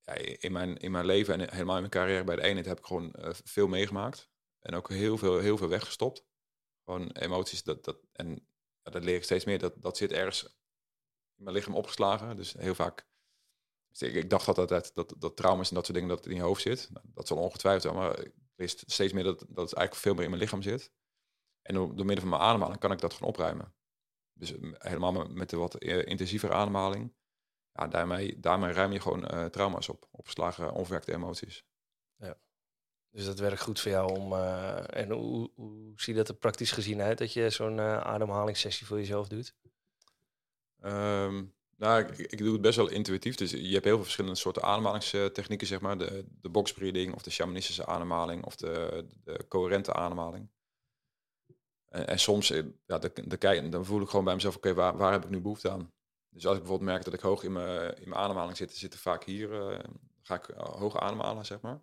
ja, in, mijn, in mijn leven en helemaal in mijn carrière bij de eenheid heb ik gewoon uh, veel meegemaakt. En ook heel veel, heel veel weggestopt. Gewoon emoties, dat, dat, en dat leer ik steeds meer. Dat, dat zit ergens in mijn lichaam opgeslagen. Dus heel vaak dus ik, dacht altijd dat, dat, dat trauma's en dat soort dingen dat in je hoofd zit. Nou, dat zal ongetwijfeld zijn, maar lees steeds meer dat, dat het eigenlijk veel meer in mijn lichaam zit. En door, door middel van mijn ademhaling kan ik dat gewoon opruimen. Dus helemaal met de wat intensievere ademhaling. Ja, daarmee, daarmee ruim je gewoon trauma's op. Opgeslagen, onverwerkte emoties.
Ja. Dus dat werkt goed voor jou om. en hoe, hoe ziet dat er praktisch gezien uit dat je zo'n ademhalingssessie voor jezelf doet?
Ehm, nou, ik, ik, doe het best wel intuïtief. Dus je hebt heel veel verschillende soorten ademhalingstechnieken, zeg maar. De, de boxbreathing of de shamanistische ademhaling of de, de coherente ademhaling. En, en soms, eh, ja, de, de, dan voel ik gewoon bij mezelf, oké, waar, waar heb ik nu behoefte aan? Dus als ik bijvoorbeeld merk dat ik hoog in mijn, in mijn ademhaling zit, zit er vaak hier, uh, ga ik uh, hoog ademhalen, zeg maar.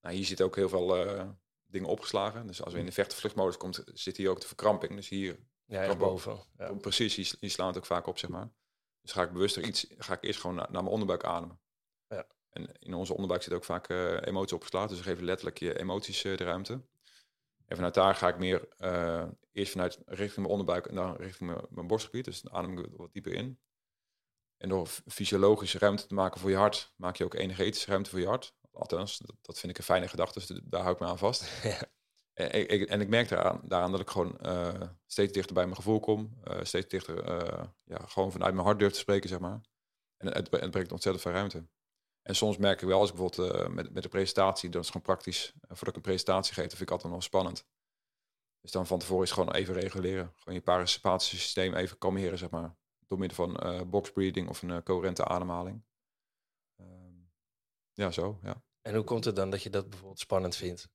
Nou, hier zitten ook heel veel uh, dingen opgeslagen. Dus als we in de vechtenvluchtmodus komt, zit hier ook de verkramping. Dus hier...
Ja, boven. Ja.
Precies, hier, hier slaan het ook vaak op, zeg maar. Dus ga ik bewuster iets, ga ik eerst gewoon naar, naar mijn onderbuik ademen. Ja. En in onze onderbuik zit ook vaak uh, emotie opgeslagen. Dus we geven letterlijk je emoties uh, de ruimte. En vanuit daar ga ik meer uh, eerst vanuit richting mijn onderbuik en dan richting mijn, mijn borstgebied. Dus dan adem ik wat dieper in. En door fysiologische ruimte te maken voor je hart, maak je ook energetische ruimte voor je hart. Althans, dat, dat vind ik een fijne gedachte, dus daar hou ik me aan vast. <laughs> Ja. En ik, en ik merk daaraan, daaraan dat ik gewoon uh, steeds dichter bij mijn gevoel kom. Uh, steeds dichter, uh, ja, gewoon vanuit mijn hart durf te spreken, zeg maar. En het, het brengt ontzettend veel ruimte. En soms merk ik wel, als ik bijvoorbeeld met, met een presentatie, dat is gewoon praktisch. voordat ik een presentatie geef, dat vind ik altijd nog spannend. Dus dan van tevoren is gewoon even reguleren. Gewoon je parasympathische even kalmeren, zeg maar. Door middel van box breathing of een coherente ademhaling. Ehm, ja, zo, ja.
En hoe komt het dan dat je dat bijvoorbeeld spannend vindt?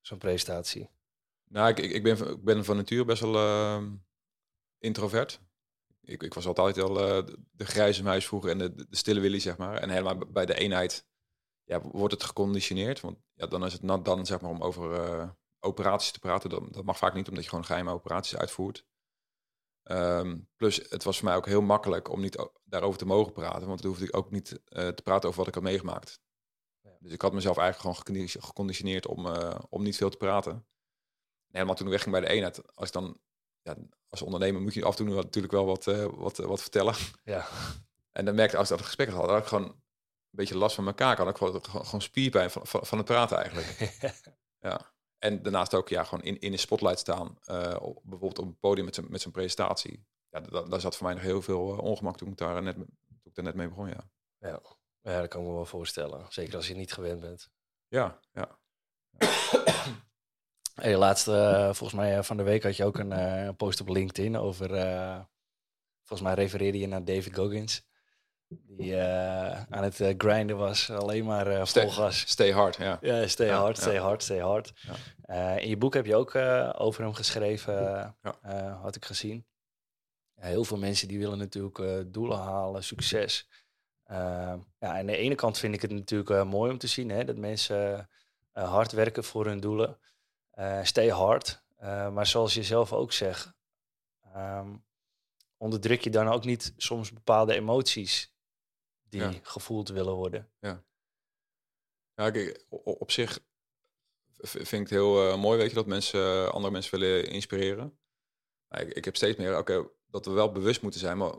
Zo'n presentatie?
Nou, ik, ik, ben, ik ben van nature best wel uh, introvert. Ik, ik was altijd al uh, de grijze muis vroeger en de, de stille willy, zeg maar. En helemaal bij de eenheid ja, wordt het geconditioneerd. Want ja, dan is het nat dan, zeg maar, om over uh, operaties te praten. Dat, dat mag vaak niet, omdat je gewoon geheime operaties uitvoert. Um, plus, het was voor mij ook heel makkelijk om niet daarover te mogen praten. Want dan hoefde ik ook niet uh, te praten over wat ik had meegemaakt. Dus ik had mezelf eigenlijk gewoon geconditioneerd om, uh, om niet veel te praten. En helemaal toen ik wegging bij de eenheid, als ik dan ja, als ondernemer moet je af en toe natuurlijk wel wat, uh, wat, uh, wat vertellen. Ja. <laughs> En dan merkte ik als ik dat gesprek had, had ik gewoon een beetje last van mijn kaak. Had ik gewoon, gewoon spierpijn van, van, van het praten eigenlijk. <laughs> ja. En daarnaast ook ja, gewoon in, in de spotlight staan. Uh, bijvoorbeeld op een podium met zijn met zijn presentatie. Ja, daar zat voor mij nog heel veel ongemak toen ik daar net, toen ik daar net mee begon. Ja.
ja. Ja, dat kan ik me wel voorstellen. Zeker als je niet gewend bent.
Ja, ja. <clears throat>
hey, laatste, uh, volgens mij uh, van de week had je ook een uh, post op LinkedIn over, volgens mij refereerde je naar David Goggins. Die aan het grinden was, alleen maar
stay,
vol gas.
Stay hard, ja.
Ja, stay ja, hard, stay hard, stay hard. Ja. in je boek heb je ook over hem geschreven, had ik gezien. heel veel mensen die willen natuurlijk doelen halen, succes. Uh, ja, aan de ene kant vind ik het natuurlijk uh, mooi om te zien hè, dat mensen uh, hard werken voor hun doelen. stay hard. maar zoals je zelf ook zegt, um, onderdruk je dan ook niet soms bepaalde emoties die ja. gevoeld willen worden.
Ja, ja kijk, op zich vind ik het heel mooi, weet je, dat mensen andere mensen willen inspireren. Maar ik, ik heb steeds meer, oké, okay, dat we wel bewust moeten zijn, maar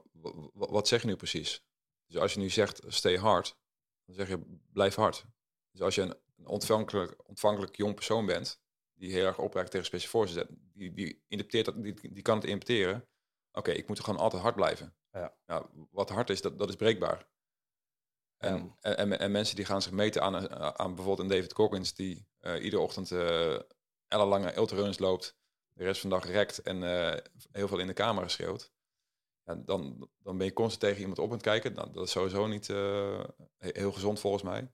wat zeg je nu precies? Dus als je nu zegt stay hard, dan zeg je blijf hard. Dus als je een, ontvankelijk, ontvankelijk jong persoon bent, die heel erg opraakt tegen special forces, die, die, interpreteert dat, die, die kan het interpreteren. Oké, ik moet er gewoon altijd hard blijven. Ja. ja wat hard is, dat, dat is breekbaar. En, en, en, en, mensen die gaan zich meten aan, aan bijvoorbeeld een David Coggins, die uh, iedere ochtend uh, ellenlange ultraruns loopt, de rest van de dag rekt en uh, heel veel in de camera schreeuwt ja, dan, dan ben je constant tegen iemand op aan het kijken. Nou, dat is sowieso niet uh, heel gezond volgens mij.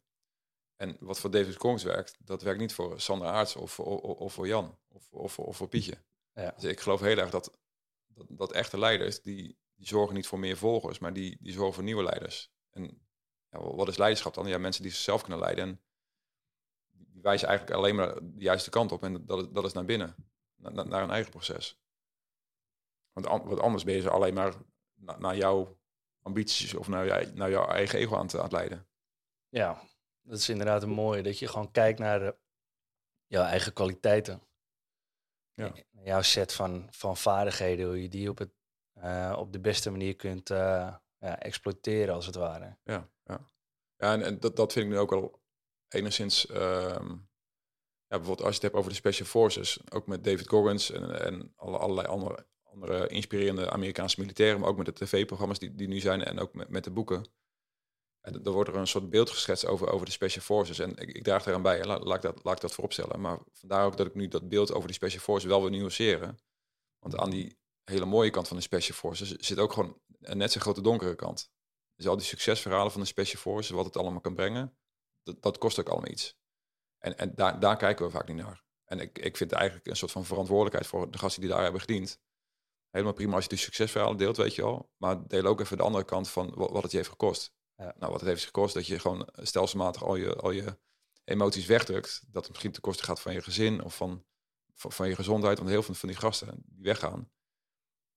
En wat voor David Kongs werkt, dat werkt niet voor Sandra Aarts of, of, of voor Jan of, of, of voor Pietje. Ja. Dus ik geloof heel erg dat, dat, dat, echte leiders, die, die zorgen niet voor meer volgers, maar die, die zorgen voor nieuwe leiders. En ja, wat is leiderschap dan? Ja, mensen die zichzelf kunnen leiden. En die wijzen eigenlijk alleen maar de juiste kant op. En dat, dat is naar binnen, naar, naar een eigen proces. Want wat anders ben je ze alleen maar naar jouw ambities of naar, naar jouw eigen ego aan, te, aan leiden.
Ja, dat is inderdaad een mooie. Dat je gewoon kijkt naar de, jouw eigen kwaliteiten. Ja. Jouw set van, van vaardigheden, hoe je die op, het, uh, op de beste manier kunt uh, ja, exploiteren, als het ware.
Ja, ja. ja en, en dat, dat vind ik nu ook wel enigszins. Um, ja, bijvoorbeeld als je het hebt over de Special Forces, ook met David Goggins en, en alle, allerlei andere inspirerende Amerikaanse militairen, maar ook met de tv-programma's die, die nu zijn en ook met, met de boeken. En dan wordt er een soort beeld geschetst over, over de Special Forces. En ik, ik draag eraan bij, laat, laat, ik dat, laat ik dat vooropstellen. Maar vandaar ook dat ik nu dat beeld over die Special Forces wel wil nuanceren. Want aan die hele mooie kant van de Special Forces zit ook gewoon een net zo grote donkere kant. Dus al die succesverhalen van de Special Forces, wat het allemaal kan brengen, dat, dat kost ook allemaal iets. En, en daar, daar kijken we vaak niet naar. En ik, ik vind eigenlijk een soort van verantwoordelijkheid voor de gasten die daar hebben gediend. Helemaal prima als je de succesverhalen deelt, weet je wel. Maar deel ook even de andere kant van wat het je heeft gekost. Ja. Nou, wat het heeft gekost dat je gewoon stelselmatig al je, al je emoties wegdrukt. Dat het misschien ten koste gaat van je gezin of van, van, van je gezondheid. Want heel veel van die gasten die weggaan,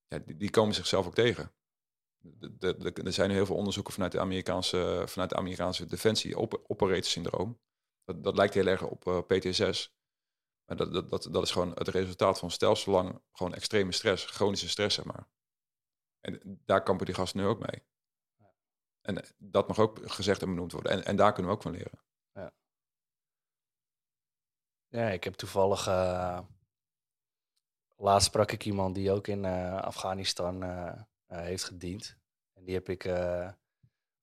ja, die, die komen zichzelf ook tegen. De, de, de, er zijn heel veel onderzoeken vanuit de Amerikaanse, vanuit de Amerikaanse defensie, op, operator syndroom. Dat, dat lijkt heel erg op uh, eh, PTSS. Maar dat, dat, dat, dat is gewoon het resultaat van stelsellang gewoon extreme stress, chronische stress, zeg maar. En daar kampen die gasten nu ook mee. En dat mag ook gezegd en benoemd worden. En, en daar kunnen we ook van leren.
Ja, ja ik heb toevallig. Uh, laatst sprak ik iemand die ook in uh, Afghanistan uh, heeft gediend. En die heb ik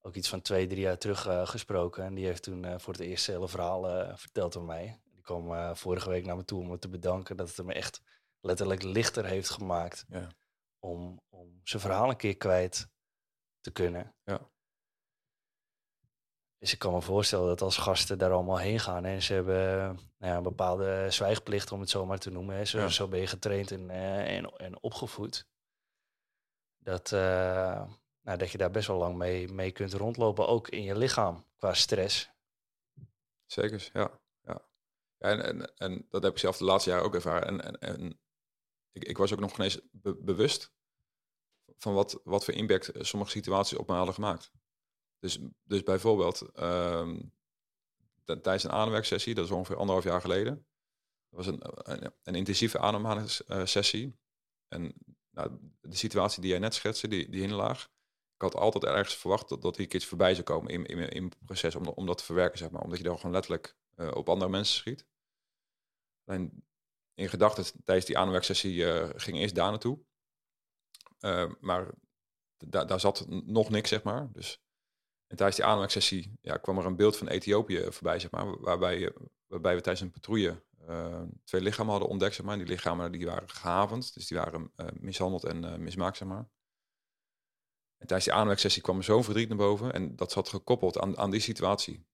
ook iets van twee, drie jaar terug gesproken. En die heeft toen voor het eerst hele verhaal verteld aan mij. Kwam vorige week naar me toe om me te bedanken dat het me echt letterlijk lichter heeft gemaakt. Ja. Om, om zijn verhaal een keer kwijt te kunnen. Ja. Dus ik kan me voorstellen dat als gasten daar allemaal heen gaan en ze hebben nou ja, een bepaalde zwijgplicht, om het zo maar te noemen. Zo, zo ben je getraind en, uh, en, en, opgevoed. Dat, uh, nou, dat je daar best wel lang mee, mee kunt rondlopen, ook in je lichaam, qua stress.
Zeker, ja. En, en, en dat heb ik zelf de laatste jaren ook ervaren. En, en, ik, ik was ook nog eens bewust van wat, wat voor impact sommige situaties op me hadden gemaakt. Dus, dus bijvoorbeeld um, tijdens een ademwerksessie, dat is ongeveer anderhalf jaar geleden. Dat was een, een, een intensieve ademhalingssessie. En nou, de situatie die jij net schetste, die, die hinderlaag. Ik had altijd ergens verwacht dat, dat die iets voorbij zou komen in, in, in proces om, om dat te verwerken, zeg maar. Omdat je dan gewoon letterlijk uh, op andere mensen schiet. En in gedachten tijdens die ademwerksessie uh, ging eerst daar naartoe. Uh, maar daar zat nog niks, zeg maar. Dus en tijdens die ademhalingssessie ja, kwam er een beeld van Ethiopië voorbij, zeg maar, waarbij, waarbij we tijdens een patrouille twee lichamen hadden ontdekt, zeg maar. Die lichamen die waren gehavend, dus die waren mishandeld en mismaakt, zeg maar. En tijdens die ademhalingssessie kwam er zo'n verdriet naar boven en dat zat gekoppeld aan, aan die situatie.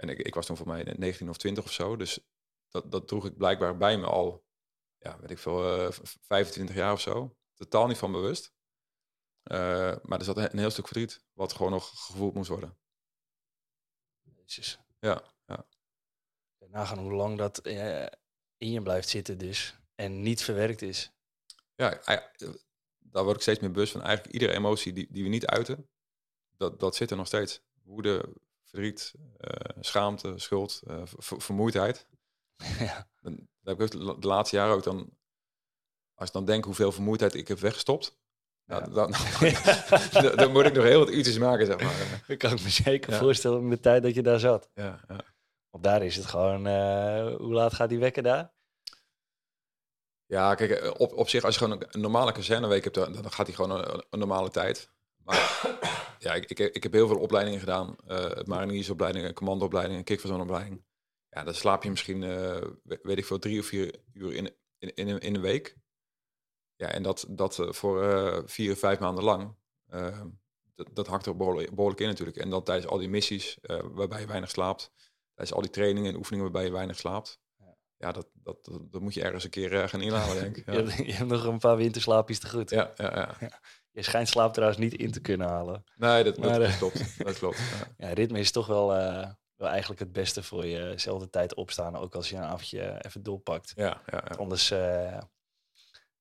En ik, ik was toen voor mij 19 of 20 of zo, dus dat, dat droeg ik blijkbaar bij me al, ja, weet ik veel, 25 jaar of zo. Totaal niet van bewust. Uh, maar er zat een heel stuk verdriet, wat gewoon nog gevoeld moest worden.
Jezus.
Ja, ja.
Nagaan hoe lang dat uh, in je blijft zitten dus. En niet verwerkt is.
Ja, daar word ik steeds meer bewust van. Eigenlijk iedere emotie die, die we niet uiten, dat, dat zit er nog steeds. Woede, verdriet, uh, schaamte, schuld, vermoeidheid. <laughs> Ja. Dan, heb ik ook de laatste jaren ook dan... Als ik dan denk hoeveel vermoeidheid ik heb weggestopt ja. Dan, dan, <laughs> dan, moet ik nog heel wat uurtjes maken, zeg maar.
Ik kan ik me zeker voorstellen in de tijd dat je daar zat.
Ja, ja.
Want daar is het gewoon... Uh, hoe laat gaat die wekker daar?
Ja, kijk, eh, op, op zich, als je gewoon een normale kazerneweek hebt, dan, dan gaat hij gewoon een, een, normale tijd. Maar <coughs> ja, ik, ik, ik, heb heel veel opleidingen gedaan. Uh, mariniersopleidingen, commandoopleidingen, kickverzonopleiding. Ja, dan slaap je misschien, uh, weet ik veel, drie of vier uur in, in, in, in een week. Ja, en dat, dat eh, voor uh, vier, vijf maanden lang, uh, dat, dat hakt er behoorlijk, behoorlijk in natuurlijk. En dan tijdens al die missies waarbij je weinig slaapt, tijdens al die trainingen en oefeningen waarbij je weinig slaapt. Ja, dat, dat, dat, moet je ergens een keer gaan inhalen, denk ik. Ja. <laughs>
je, hebt, je, hebt, nog een paar winterslaapjes te goed.
Ja, ja, ja. ja.
Je schijnt slaap trouwens niet in te kunnen halen.
Nee, dat, maar, dat, klopt. Dat klopt. <laughs>
Ja. ritme is toch wel, wel eigenlijk het beste voor jezelfde tijd opstaan. Ook als je een avondje even doorpakt.
Ja, ja, ja.
Anders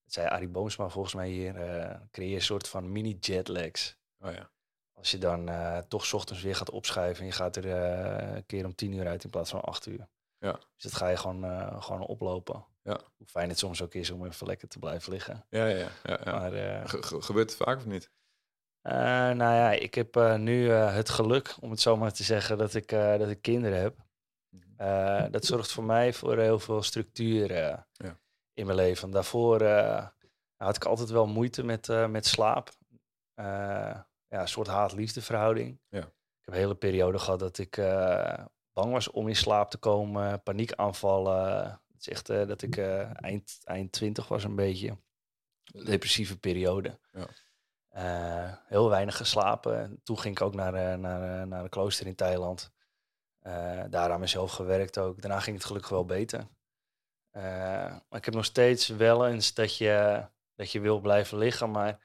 zei Arie Boomsma volgens mij hier, uh, creëer een soort van mini jetlags.
Oh ja.
Als je dan toch ochtends weer gaat opschuiven en je gaat er een keer om tien uur uit in plaats van acht uur.
Ja.
Dus dat ga je gewoon, gewoon oplopen.
Ja.
Hoe fijn het soms ook is om even lekker te blijven liggen.
Ja, ja, ja. ja. Maar, gebeurt het vaak of niet?
nou ja, ik heb nu het geluk, om het zo maar te zeggen, dat ik, dat ik kinderen heb. Mhm. dat zorgt voor mij voor heel veel structuur. ja in mijn leven. Daarvoor had ik altijd wel moeite met, eh, met slaap. Eh, ja, een soort haat-liefde verhouding.
Ja.
Ik heb een hele periode gehad dat ik eh, bang was om in slaap te komen, paniekaanvallen. Het is echt eh, dat ik eh, eind, eind 20 was een beetje. Depressieve periode.
Ja.
Eh, heel weinig geslapen. Toen ging ik ook naar, naar, naar een klooster in Thailand. Daar aan mezelf gewerkt ook. Daarna ging het gelukkig wel beter. Maar ik heb nog steeds wel eens dat je, dat je wil blijven liggen. Maar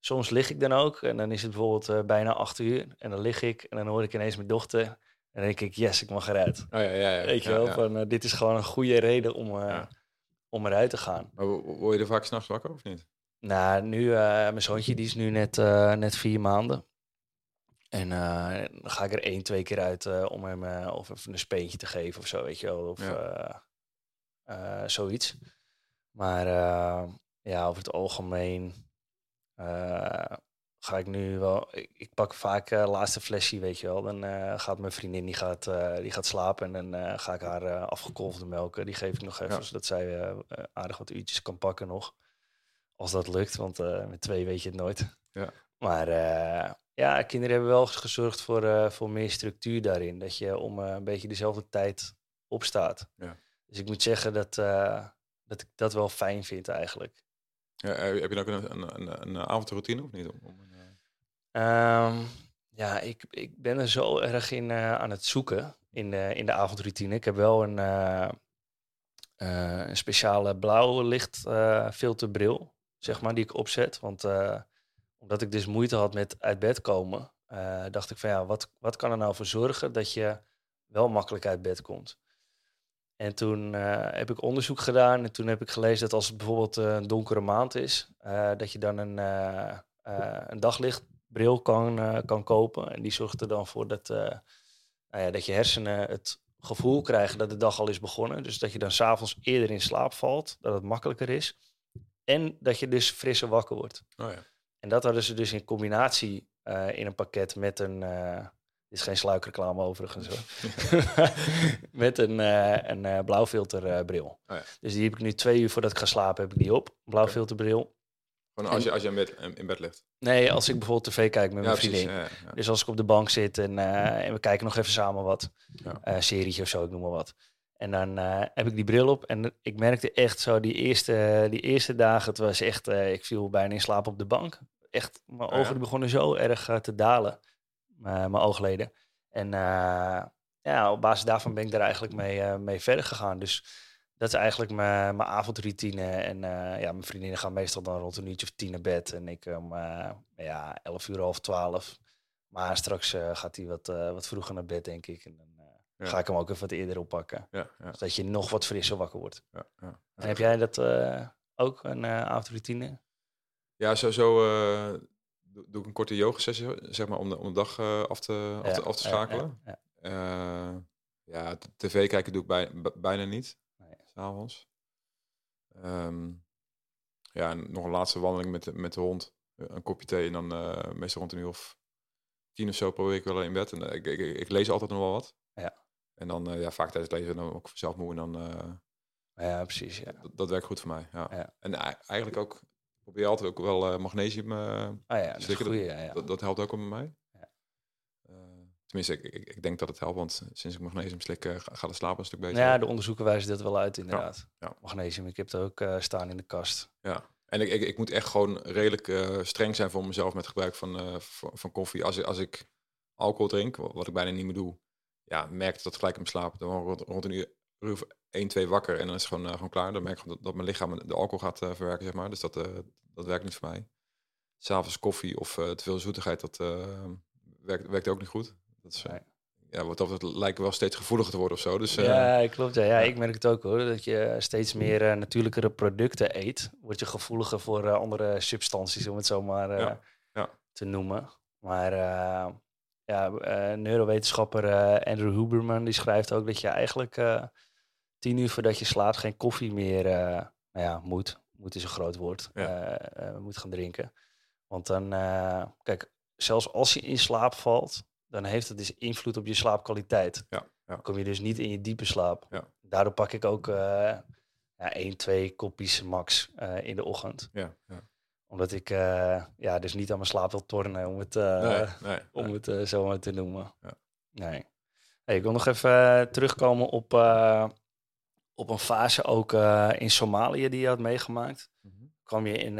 soms lig ik dan ook. En dan is het bijvoorbeeld bijna acht uur. En dan lig ik en dan hoor ik ineens mijn dochter. En dan denk ik, yes, ik mag eruit.
Oh, ja, ja, ja.
Weet je wel, van eh, dit is gewoon een goede reden om, eh, om eruit te gaan.
Maar wo- word je er vaak s'nachts wakker of niet?
Nou, nu, eh, mijn zoontje die is nu net, net vier maanden. En dan ga ik er één, twee keer uit om hem of even een speentje te geven of zo, weet je wel. Of zoiets. Maar ja, over het algemeen ga ik nu wel... Ik, ik pak vaak eh laatste flesje, weet je wel. Dan eh, gaat mijn vriendin, die gaat, eh, die gaat slapen. En dan ga ik haar afgekolfde melken. Die geef ik nog even,
Ja.
zodat zij aardig wat uurtjes kan pakken nog. Als dat lukt, want met twee weet je het nooit.
Ja.
Maar ja, kinderen hebben wel gezorgd voor, voor meer structuur daarin. Dat je om een beetje dezelfde tijd opstaat.
Ja.
Dus ik moet zeggen dat, dat ik dat wel fijn vind eigenlijk.
Ja, heb je dan ook een, een, een, een avondroutine of niet? Om, om, een, eh,
Ehm, ja, ik, ik ben er zo erg in eh, aan het zoeken in de, in de avondroutine. Ik heb wel een, eh, eh, een speciale blauwe lichtfilterbril, zeg maar, die ik opzet. Want eh, omdat ik dus moeite had met uit bed komen, eh, dacht ik van ja, wat, wat kan er nou voor zorgen dat je wel makkelijk uit bed komt? En toen eh, heb ik onderzoek gedaan en toen heb ik gelezen dat als het bijvoorbeeld eh, een donkere maand is, eh, dat je dan een, eh, eh, daglichtbril kan, eh, kan kopen. En die zorgt er dan voor dat, eh, nou ja, dat je hersenen het gevoel krijgen dat de dag al is begonnen. Dus dat je dan s'avonds eerder in slaap valt, dat het makkelijker is. En dat je dus frisser wakker wordt.
oh ja.
En dat hadden ze dus in combinatie eh, in een pakket met een. dit is geen sluikreclame overigens hoor. <laughs> met een, een blauwfilterbril.
Oh ja.
Dus die heb ik nu twee uur voordat ik ga slapen, heb ik die op. Blauwfilterbril.
Gewoon als je, als je in, bed, in bed ligt.
Nee, als ik bijvoorbeeld tv kijk met mijn vriendin.
Ja, ja.
Dus als ik op de bank zit en, eh, en we kijken nog even samen wat. Eh serietje of zo, ik noem maar wat. En dan eh, heb ik die bril op en ik merkte echt zo die eerste, die eerste dagen, het was echt, ik viel bijna in slaap op de bank. Echt, mijn
Oh
ogen begonnen zo erg te dalen, mijn oogleden. En ja, op basis daarvan ben ik daar eigenlijk mee, mee verder gegaan. Dus dat is eigenlijk mijn, mijn avondroutine. En eh, ja, mijn vriendinnen gaan meestal dan rond een uurtje of tien naar bed. En ik om eh, ja, elf uur, half twaalf. Maar straks eh, gaat hij wat, eh, wat vroeger naar bed, denk ik. En dan eh,
Ja.
ga ik hem ook even wat eerder oppakken.
Ja, ja,
Zodat je nog wat frisser wakker wordt.
ja, ja.
En heb jij dat eh, ook, een eh avondroutine?
Ja, sowieso eh, doe, ik een korte yoga sessie, zeg maar, om de, om de dag eh, af, te, af, te, af te schakelen.
ja,
Eh, tv kijken doe ik bij, bijna niet. S'avonds. Ehm ja, en nog een laatste wandeling met de, met de hond. Eh, Een kopje thee en dan eh, meestal rond een uur of tien of zo probeer ik wel in bed. En eh, ik, ik, ik lees altijd nog wel wat.
Ja.
En dan, ja, vaak tijdens het lezen dan ook zelf moe en dan...
ja. precies. Ja.
dat, werkt goed voor mij, ja.
Ja.
En ei- eigenlijk ook, probeer altijd ook wel magnesium...
Ah ja, dat. Ja, ja.
dat, dat helpt ook met mij. Tenminste, ik, ik, ik denk dat het helpt, want sinds ik magnesium slik eh, ga- gaat de slaap een stuk beter.
ja, de onderzoeken wijzen dat wel uit, inderdaad.
ja.
Magnesium, ik heb het ook eh, staan in de kast.
Ja. En ik, ik, ik moet echt gewoon redelijk eh, streng zijn voor mezelf met gebruik van, van, van koffie. Als, ik- als ik alcohol drink, wa- wat ik bijna niet meer doe, ja, merk ik dat gelijk in mijn slaap. Dan rond, rond een uur, uur of 1, 2 wakker en dan is het gewoon, gewoon klaar. Dan merk ik dat, dat mijn lichaam de alcohol gaat verwerken, zeg maar. Dus dat, dat werkt niet voor mij. S'avonds koffie of te veel zoetigheid, dat werkt, werkt ook niet goed. Dat is, eh, ja, wat dat lijkt wel steeds gevoeliger te worden of zo. Dus eh,
ja, klopt. Ja. Ja,
ja.
ik merk het ook hoor. Dat je steeds meer eh, natuurlijkere producten eet. Word je gevoeliger voor andere substanties, om het zo maar
Ja, ja.
te noemen. Maar ja, neurowetenschapper Andrew Huberman die schrijft ook dat je eigenlijk tien uur voordat je slaapt geen koffie meer nou ja, moet. Moet is een groot woord. Moet gaan drinken. Want dan, kijk, zelfs als je in slaap valt, dan heeft het dus invloed op je slaapkwaliteit.
Ja,
kom je dus niet in je diepe slaap.
Ja.
Daardoor pak ik ook ja, één, twee kopjes max eh, in de ochtend.
Ja, ja.
Omdat ik eh, ja, dus niet aan mijn slaap wil tornen, om het, eh,
Nee, nee, <laughs>
om
nee.
het zo maar te noemen.
Ja.
Nee. Hey, ik wil nog even terugkomen op, op een fase ook in Somalië die je had meegemaakt.
Mhm.
kwam je in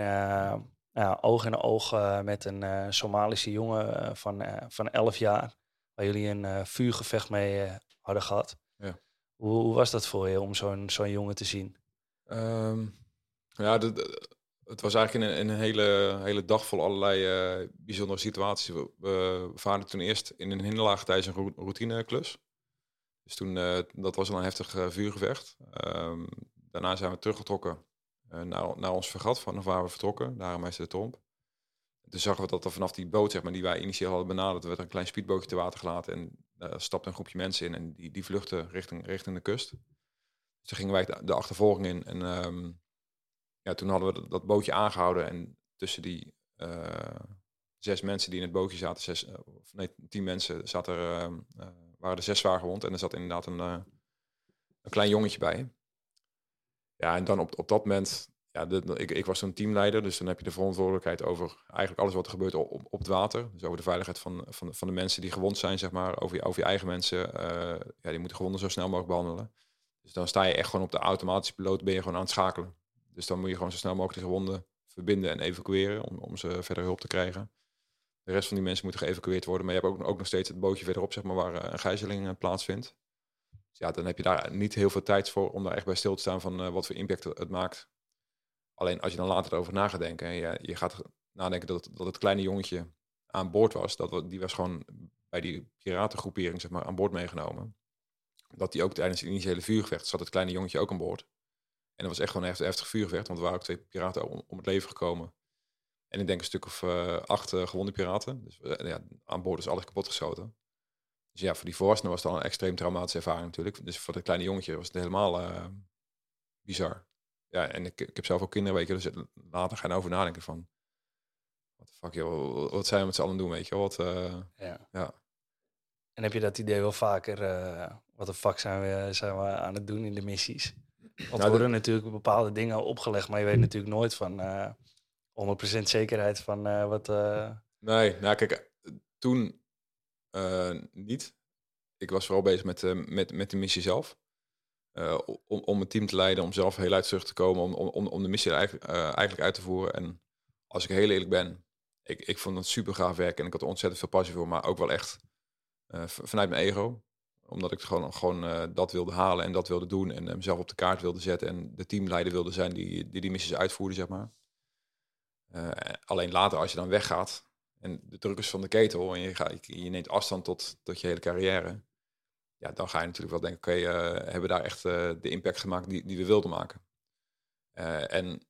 ja, oog in oog eh, met een eh, Somalische jongen eh, van, van 11 jaar. Waar jullie een vuurgevecht mee hadden gehad.
Ja.
Hoe, hoe was dat voor je om zo'n zo'n jongen te zien?
Ehm, ja, de, de- het was eigenlijk in een, in een hele, hele dag vol allerlei bijzondere situaties. We, we vaarden toen eerst in een hinderlaag tijdens een rou- routineklus. Dus toen, dat was al een heftig vuurgevecht. Ehm, daarna zijn we teruggetrokken naar, naar ons vergat, van waar we vertrokken, naar Meester de Tromp. Toen zagen we dat er vanaf die boot, zeg maar, die wij initieel hadden benaderd, werd een klein speedbootje te water gelaten. En daar stapte een groepje mensen in en die, die vluchtten richting, richting de kust. Dus toen gingen wij de, achtervolging in. En ehm, ja, toen hadden we dat, bootje aangehouden. En tussen die eh, zes mensen die in het bootje zaten, zes, eh, nee, tien mensen, zat er, ehm, eh, waren er zes zwaar gewond. En er zat inderdaad een, eh, een klein jongetje bij. Ja, en dan op, op dat moment, ja, de, de- ik, ik was toen teamleider, dus dan heb je de verantwoordelijkheid over eigenlijk alles wat er gebeurt op, op, het water. Dus over de veiligheid van, van, van de mensen die gewond zijn, zeg maar, over je, over je eigen mensen. eh, ja, die moeten gewonden zo snel mogelijk behandelen. Dus dan sta je echt gewoon op de automatische piloot, ben je gewoon aan het schakelen. Dus dan moet je gewoon zo snel mogelijk die gewonden verbinden en evacueren om, om ze verder hulp te krijgen. De rest van die mensen moeten geëvacueerd worden, maar je hebt ook, ook nog steeds het bootje verderop, zeg maar, waar eh, een gijzeling eh, plaatsvindt. Dus ja, dan heb je daar niet heel veel tijd voor om daar echt bij stil te staan van eh, wat voor impact het maakt. Alleen als je dan later erover na gaat denken en je, je gaat nadenken dat, dat het kleine jongetje aan boord was, dat, die was gewoon bij die piratengroepering zeg maar, aan boord meegenomen. Dat die ook tijdens het initiële vuurgevecht zat het kleine jongetje ook aan boord. En dat was echt gewoon een heftig, vuurgevecht, want er waren ook twee piraten om, het leven gekomen. En ik denk een stuk of eh, acht eh, gewonde piraten. Dus ja, aan boord is alles kapotgeschoten. Dus ja, voor die volwassenen was het al een extreem traumatische ervaring natuurlijk. Dus voor dat kleine jongetje was het helemaal eh, bizar. Ja, en ik, ik heb zelf ook kinderen, weet je, dus later gaan over nadenken van... Wat de fuck, joh, wat zijn we met z'n allen doen, weet je? Wat, eh,
Ja.
Ja.
En heb je dat idee wel vaker, eh, wat de fuck zijn we, zijn we aan het doen in de missies? Want
Nou,
er worden
de-
natuurlijk bepaalde dingen opgelegd, maar je weet natuurlijk nooit van eh 100% zekerheid van wat...
Nee, nou kijk, toen niet. Ik was vooral bezig met, eh, met, met de missie zelf. Eh, om, om het team te leiden, om zelf heel uit terug te komen, om, om- om, de missie eigenlijk, eh, eigenlijk uit te voeren. En als ik heel eerlijk ben, ik, ik vond het super gaaf werk en ik had er ontzettend veel passie voor, maar ook wel echt eh, v- vanuit mijn ego. Omdat ik gewoon, gewoon eh, dat wilde halen en dat wilde doen en eh, mezelf op de kaart wilde zetten en de teamleider wilde zijn die die, die missies uitvoerde, zeg maar. Eh, alleen later, als je dan weggaat en de druk is van de ketel en je, neemt afstand tot, tot je hele carrière, ja, dan ga je natuurlijk wel denken, oké, eh, hebben we daar echt eh, de impact gemaakt die, die we wilden maken? Eh, en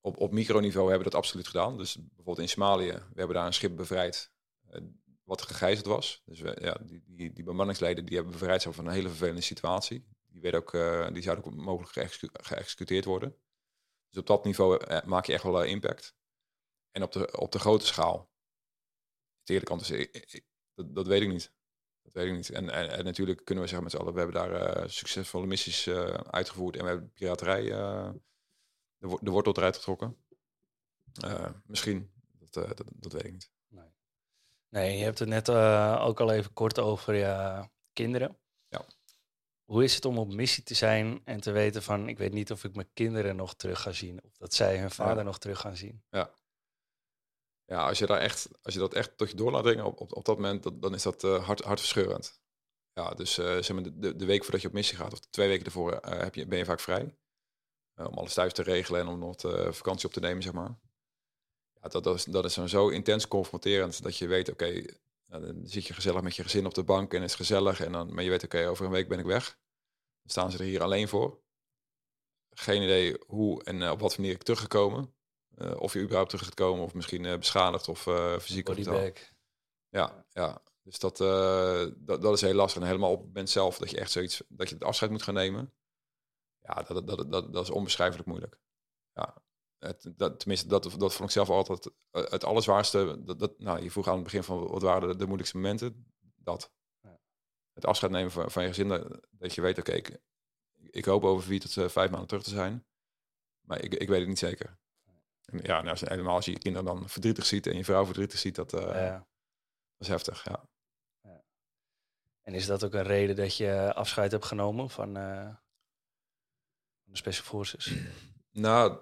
op, op microniveau hebben we dat absoluut gedaan. Dus bijvoorbeeld in Somalië, we hebben daar een schip bevrijd wat gegijzeld was. Dus ja, die, die, die bemanningsleden die hebben bevrijd zijn van een hele vervelende situatie. Die, werden ook, die zouden ook mogelijk geëxecu- geëxecuteerd worden. Dus op dat niveau maak je echt wel impact. En op de, op de grote schaal, eerlijk antwoord is, ik- ik- dat, dat weet ik niet. Dat weet ik niet. En, en, en natuurlijk kunnen we zeggen met z'n allen, we hebben daar eh, succesvolle missies eh, uitgevoerd en we hebben piraterij eh, de, wo- de wortel eruit getrokken. Eh, misschien, dat, eh, dat, dat weet ik niet.
Nee, je hebt het net eh, ook al even kort over je kinderen.
Ja.
Hoe is het om op missie te zijn en te weten van, ik weet niet of ik mijn kinderen nog terug ga zien. Of dat zij hun vader nog terug gaan zien.
Ja, als je, daar echt, als je dat echt tot je door laat dringen op, op, op dat moment, dan is dat eh, hard, hartverscheurend. Ja, dus eh, zeg maar de, de, week voordat je op missie gaat, of twee weken ervoor, eh, heb je, ben je vaak vrij. Om alles thuis te regelen en om nog vakantie op te nemen, zeg maar. Ja, dat, dat is, dat is dan zo intens confronterend dat je weet, oké, nou, dan zit je gezellig met je gezin op de bank en is gezellig. En dan, maar je weet, oké, over een week ben ik weg. Dan staan ze er hier alleen voor. Geen idee hoe en op wat manier ik teruggekomen. Eh, of je überhaupt terug gaat komen, of misschien eh, beschadigd of eh fysiek. of. Ja, ja. Dus dat, dat, dat is heel lastig. En helemaal op het moment zelf dat je echt zoiets, dat je het afscheid moet gaan nemen. Ja, dat, dat, dat, dat is onbeschrijfelijk moeilijk. Ja, het, dat, tenminste, dat, dat vond ik zelf altijd het allerzwaarste. Dat, dat, nou, je vroeg aan het begin van wat waren de, de moeilijkste momenten. Dat.
Ja.
Het afscheid nemen van, van je gezin. Dat, dat je weet, oké, ik, ik hoop over vier tot vijf maanden terug te zijn. Maar ik, ik weet het niet zeker. En ja, nou, als, helemaal als je je kinderen dan verdrietig ziet en je vrouw verdrietig ziet, dat,
Ja.
dat is heftig. Ja.
En is dat ook een reden dat je afscheid hebt genomen van, eh, de Special Forces? <clears throat>
Nou,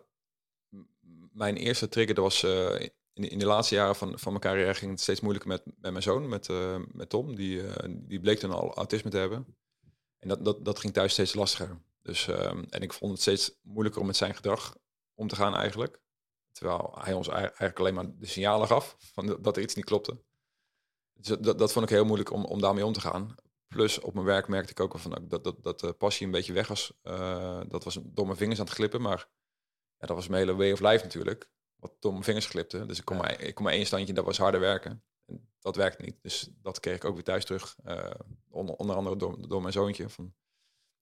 mijn eerste trigger dat was eh, in, in de laatste jaren van, van mijn carrière ging het steeds moeilijker met, met mijn zoon, met, eh, met Tom. Die, eh, die bleek dan al autisme te hebben. En dat, dat, dat ging thuis steeds lastiger. Dus, ehm, en ik vond het steeds moeilijker om met zijn gedrag om te gaan eigenlijk. Terwijl hij ons ei- eigenlijk alleen maar de signalen gaf van dat- er iets niet klopte. Dus dat- dat, vond ik heel moeilijk om, om daarmee om te gaan. Plus op mijn werk merkte ik ook van dat, dat, dat de passie een beetje weg was. Eh, dat was door mijn vingers aan het glippen, maar ja, dat was mijn hele way of life natuurlijk. Wat door mijn vingers glipte. Dus ik kon,
Ja.
maar, ik kon maar één standje, dat was harder werken. En dat werkte niet. Dus dat kreeg ik ook weer thuis terug. eh, onder, onder andere door, door mijn zoontje. Van,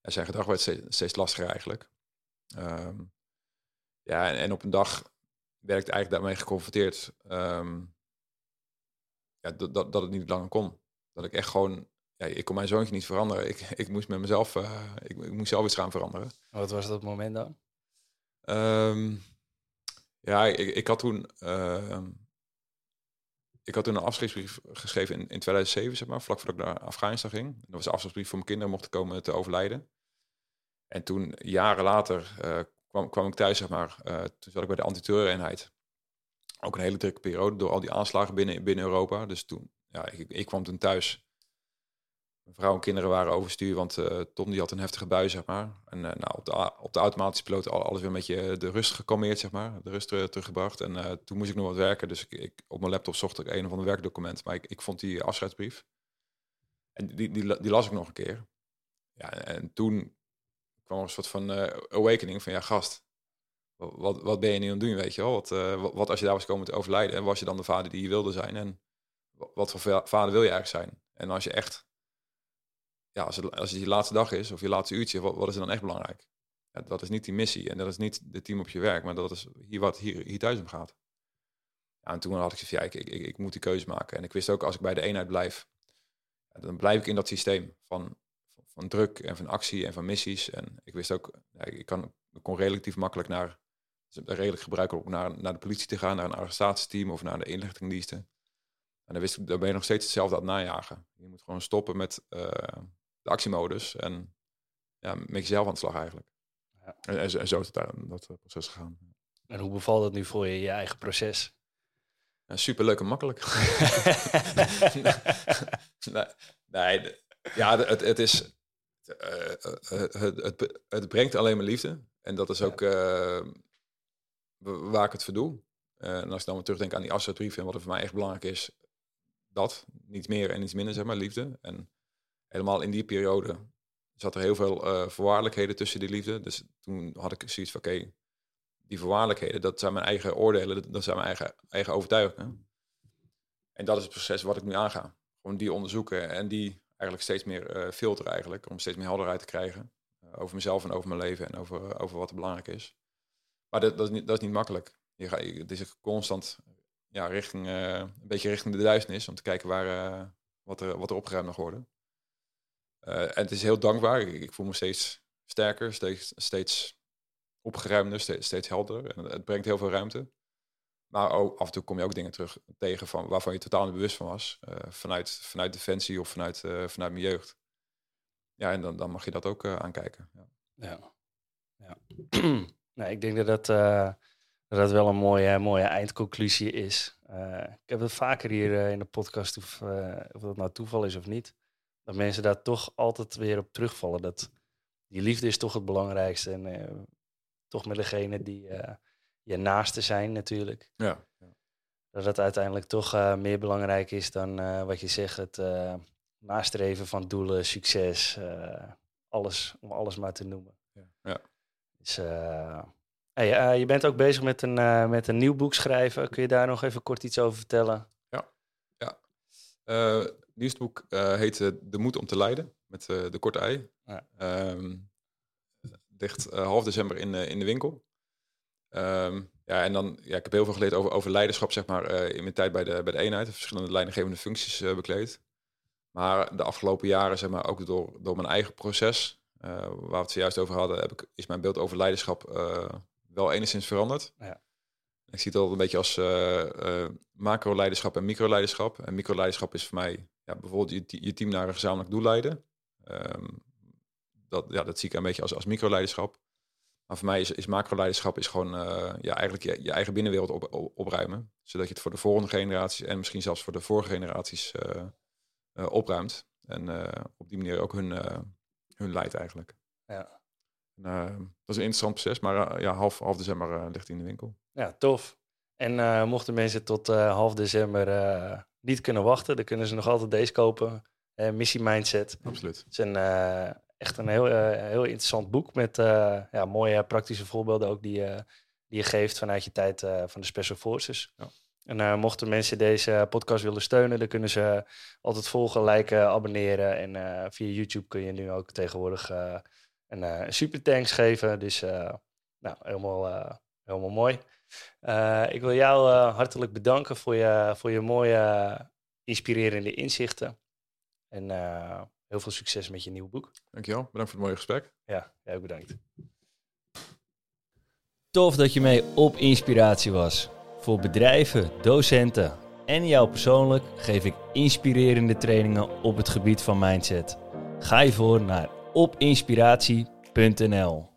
ja, zijn gedrag werd steeds, steeds lastiger eigenlijk. Ehm, ja, en, en op een dag werd ik eigenlijk daarmee geconfronteerd. ehm, ja, dat, dat, dat het niet langer kon. Dat ik echt gewoon... Ja, ik kon mijn zoontje niet veranderen. Ik, <laughs> ik moest met mezelf... eh, ik, ik moest zelf iets gaan veranderen.
Wat was dat moment dan?
Ehm, ja, ik, ik had toen. ehm, ik had toen een afscheidsbrief geschreven in, in 2007, zeg maar, vlak voordat ik naar Afghanistan ging. Dat was een afscheidsbrief voor mijn kinderen mochten komen te overlijden. En toen, jaren later, eh, kwam, kwam ik thuis, zeg maar. eh, toen zat ik bij de antiterreureenheid. Ook een hele drukke periode door al die aanslagen binnen, binnen Europa. Dus toen, ja, ik, ik kwam toen thuis. Mijn vrouw en kinderen waren overstuur, want eh, Tom die had een heftige bui, zeg maar. En eh, nou, op, de, op de automatische piloot al- alles weer een beetje de rust gekalmeerd, zeg maar. De rust ter- teruggebracht. En toen moest ik nog wat werken, dus ik, ik, op mijn laptop zocht ik een of ander werkdocument. Maar ik, ik vond die afscheidsbrief. En die, die, die las ik nog een keer. Ja, en toen kwam een soort van eh, awakening van, ja gast, wa- wat, wat ben je nu aan het doen, weet je wel? Wat, eh, wat, wat als je daar was komen te overlijden? En was je dan de vader die je wilde zijn? En wa- wat voor va- vader wil je eigenlijk zijn? En als je echt ja, als het, als het je laatste dag is of je laatste uurtje, wat, is er dan echt belangrijk? Ja, dat is niet die missie en dat is niet de team op je werk, maar dat is hier wat hier, hier thuis om gaat. Ja, en toen had ik gezegd, ja, ik, ik, ik, ik moet die keuze maken. En ik wist ook, als ik bij de eenheid blijf, dan blijf ik in dat systeem van, van, druk en van actie en van missies. En ik wist ook, ja, ik, kan, ik kon relatief makkelijk naar, redelijk gebruikelijk ook naar, naar de politie te gaan, naar een arrestatieteam of naar de inlichtingendiensten. En dan wist ik, dan ben je nog steeds hetzelfde aan het najagen. Je moet gewoon stoppen met eh, de actiemodus en ja, met jezelf aan de slag eigenlijk.
Ja.
En, en, zo- en zo is het daar dat eh, proces gegaan.
En hoe bevalt het nu voor je, je eigen proces?
Ja, super leuk en makkelijk. <laughs> <laughs> nee, nee, ja, het, het is. Eh, eh, het, het, het brengt alleen maar liefde. En dat is ook eh, wa- waar ik het voor doe. Eh, en als ik dan weer terugdenk aan die afzetbrief en wat er voor mij echt belangrijk is, dat. Niet meer en iets minder, zeg maar, liefde. En helemaal in die periode zat er heel veel eh voorwaardelijkheden tussen die liefde. Dus toen had ik zoiets van, oké, die voorwaardelijkheden, dat zijn mijn eigen oordelen, dat- dat zijn mijn eigen, eigen overtuigingen. En dat is het proces wat ik nu aanga. Gewoon die onderzoeken en die eigenlijk steeds meer eh filteren eigenlijk, om steeds meer helderheid te krijgen eh, over mezelf en over mijn leven en over, over wat er belangrijk is. Maar dat, dat, is, niet, dat is niet makkelijk. Je het is constant ja, richting, eh, een beetje richting de duisternis, om te kijken waar, eh, wat, er, wat er opgeruimd mag worden. Eh, en het is heel dankbaar. Ik, ik voel me steeds sterker, steeds, steeds opgeruimder, steeds, steeds helderder. En het brengt heel veel ruimte. Maar ook, af en toe kom je ook dingen terug tegen van, waarvan je totaal niet bewust van was. eh, vanuit, vanuit Defensie of vanuit, eh, vanuit mijn jeugd. Ja, en dan, dan mag je dat ook eh, aankijken. Ja.
Ja. ja. <clears throat> nee, ik denk dat dat, dat dat wel een mooie, mooie eindconclusie is. Ik heb het vaker hier in de podcast, of, of dat nou toeval is of niet, dat mensen daar toch altijd weer op terugvallen. Dat die liefde is toch het belangrijkste. En toch met degene die je naaste zijn natuurlijk.
Ja.
Dat het uiteindelijk toch eh, meer belangrijk is dan eh, wat je zegt, het eh, nastreven van doelen, succes, alles, om alles maar te noemen.
Ja.
Dus, hey, je bent ook bezig met een, met een nieuw boek schrijven. Kun je daar nog even kort iets over vertellen?
Eh, het nieuwste boek heet De Moed om te Leiden, met de korte ei.
Ja.
Ehm, ligt eh, half december in, in de winkel. Ehm, ja, en dan, ja, ik heb heel veel geleerd over, over leiderschap, zeg maar, eh, in mijn tijd bij de, bij de eenheid. Verschillende leidinggevende functies eh, bekleed. Maar de afgelopen jaren, zeg maar, ook door, door mijn eigen proces, eh, waar we het zojuist over hadden, heb ik, is mijn beeld over leiderschap wel enigszins veranderd.
Ja.
Ik zie het al een beetje als macro-leiderschap en micro-leiderschap. En micro-leiderschap is voor mij ja, bijvoorbeeld je, je team naar een gezamenlijk doel leiden. Ehm, dat, ja, dat zie ik een beetje als, als micro-leiderschap. Maar voor mij is, is macro-leiderschap is gewoon ja, eigenlijk je, je eigen binnenwereld op, opruimen. Zodat je het voor de volgende generaties en misschien zelfs voor de vorige generaties opruimt. En op die manier ook hun, hun leidt eigenlijk.
Ja.
En, dat is een interessant proces, maar ja, half, half december ligt hij in de winkel.
Ja, tof. En mochten mensen tot half december niet kunnen wachten, dan kunnen ze nog altijd deze kopen. Missie Mindset.
Absoluut.
Het is een, echt een heel, heel interessant boek met ja, mooie praktische voorbeelden ook die, die je geeft vanuit je tijd van de Special Forces. Ja. En mochten mensen deze podcast willen steunen, dan kunnen ze altijd volgen, liken, abonneren. En via YouTube kun je nu ook tegenwoordig een, een super thanks geven. Dus nou, helemaal, helemaal mooi. Ik wil jou hartelijk bedanken voor je, voor je mooie, inspirerende inzichten. En heel veel succes met je nieuwe boek.
Dankjewel. Bedankt voor het mooie gesprek.
Ja, jij ook bedankt.
Tof dat je mee op inspiratie was. Voor bedrijven, docenten en jou persoonlijk geef ik inspirerende trainingen op het gebied van mindset. Ga je voor naar opinspiratie.nl.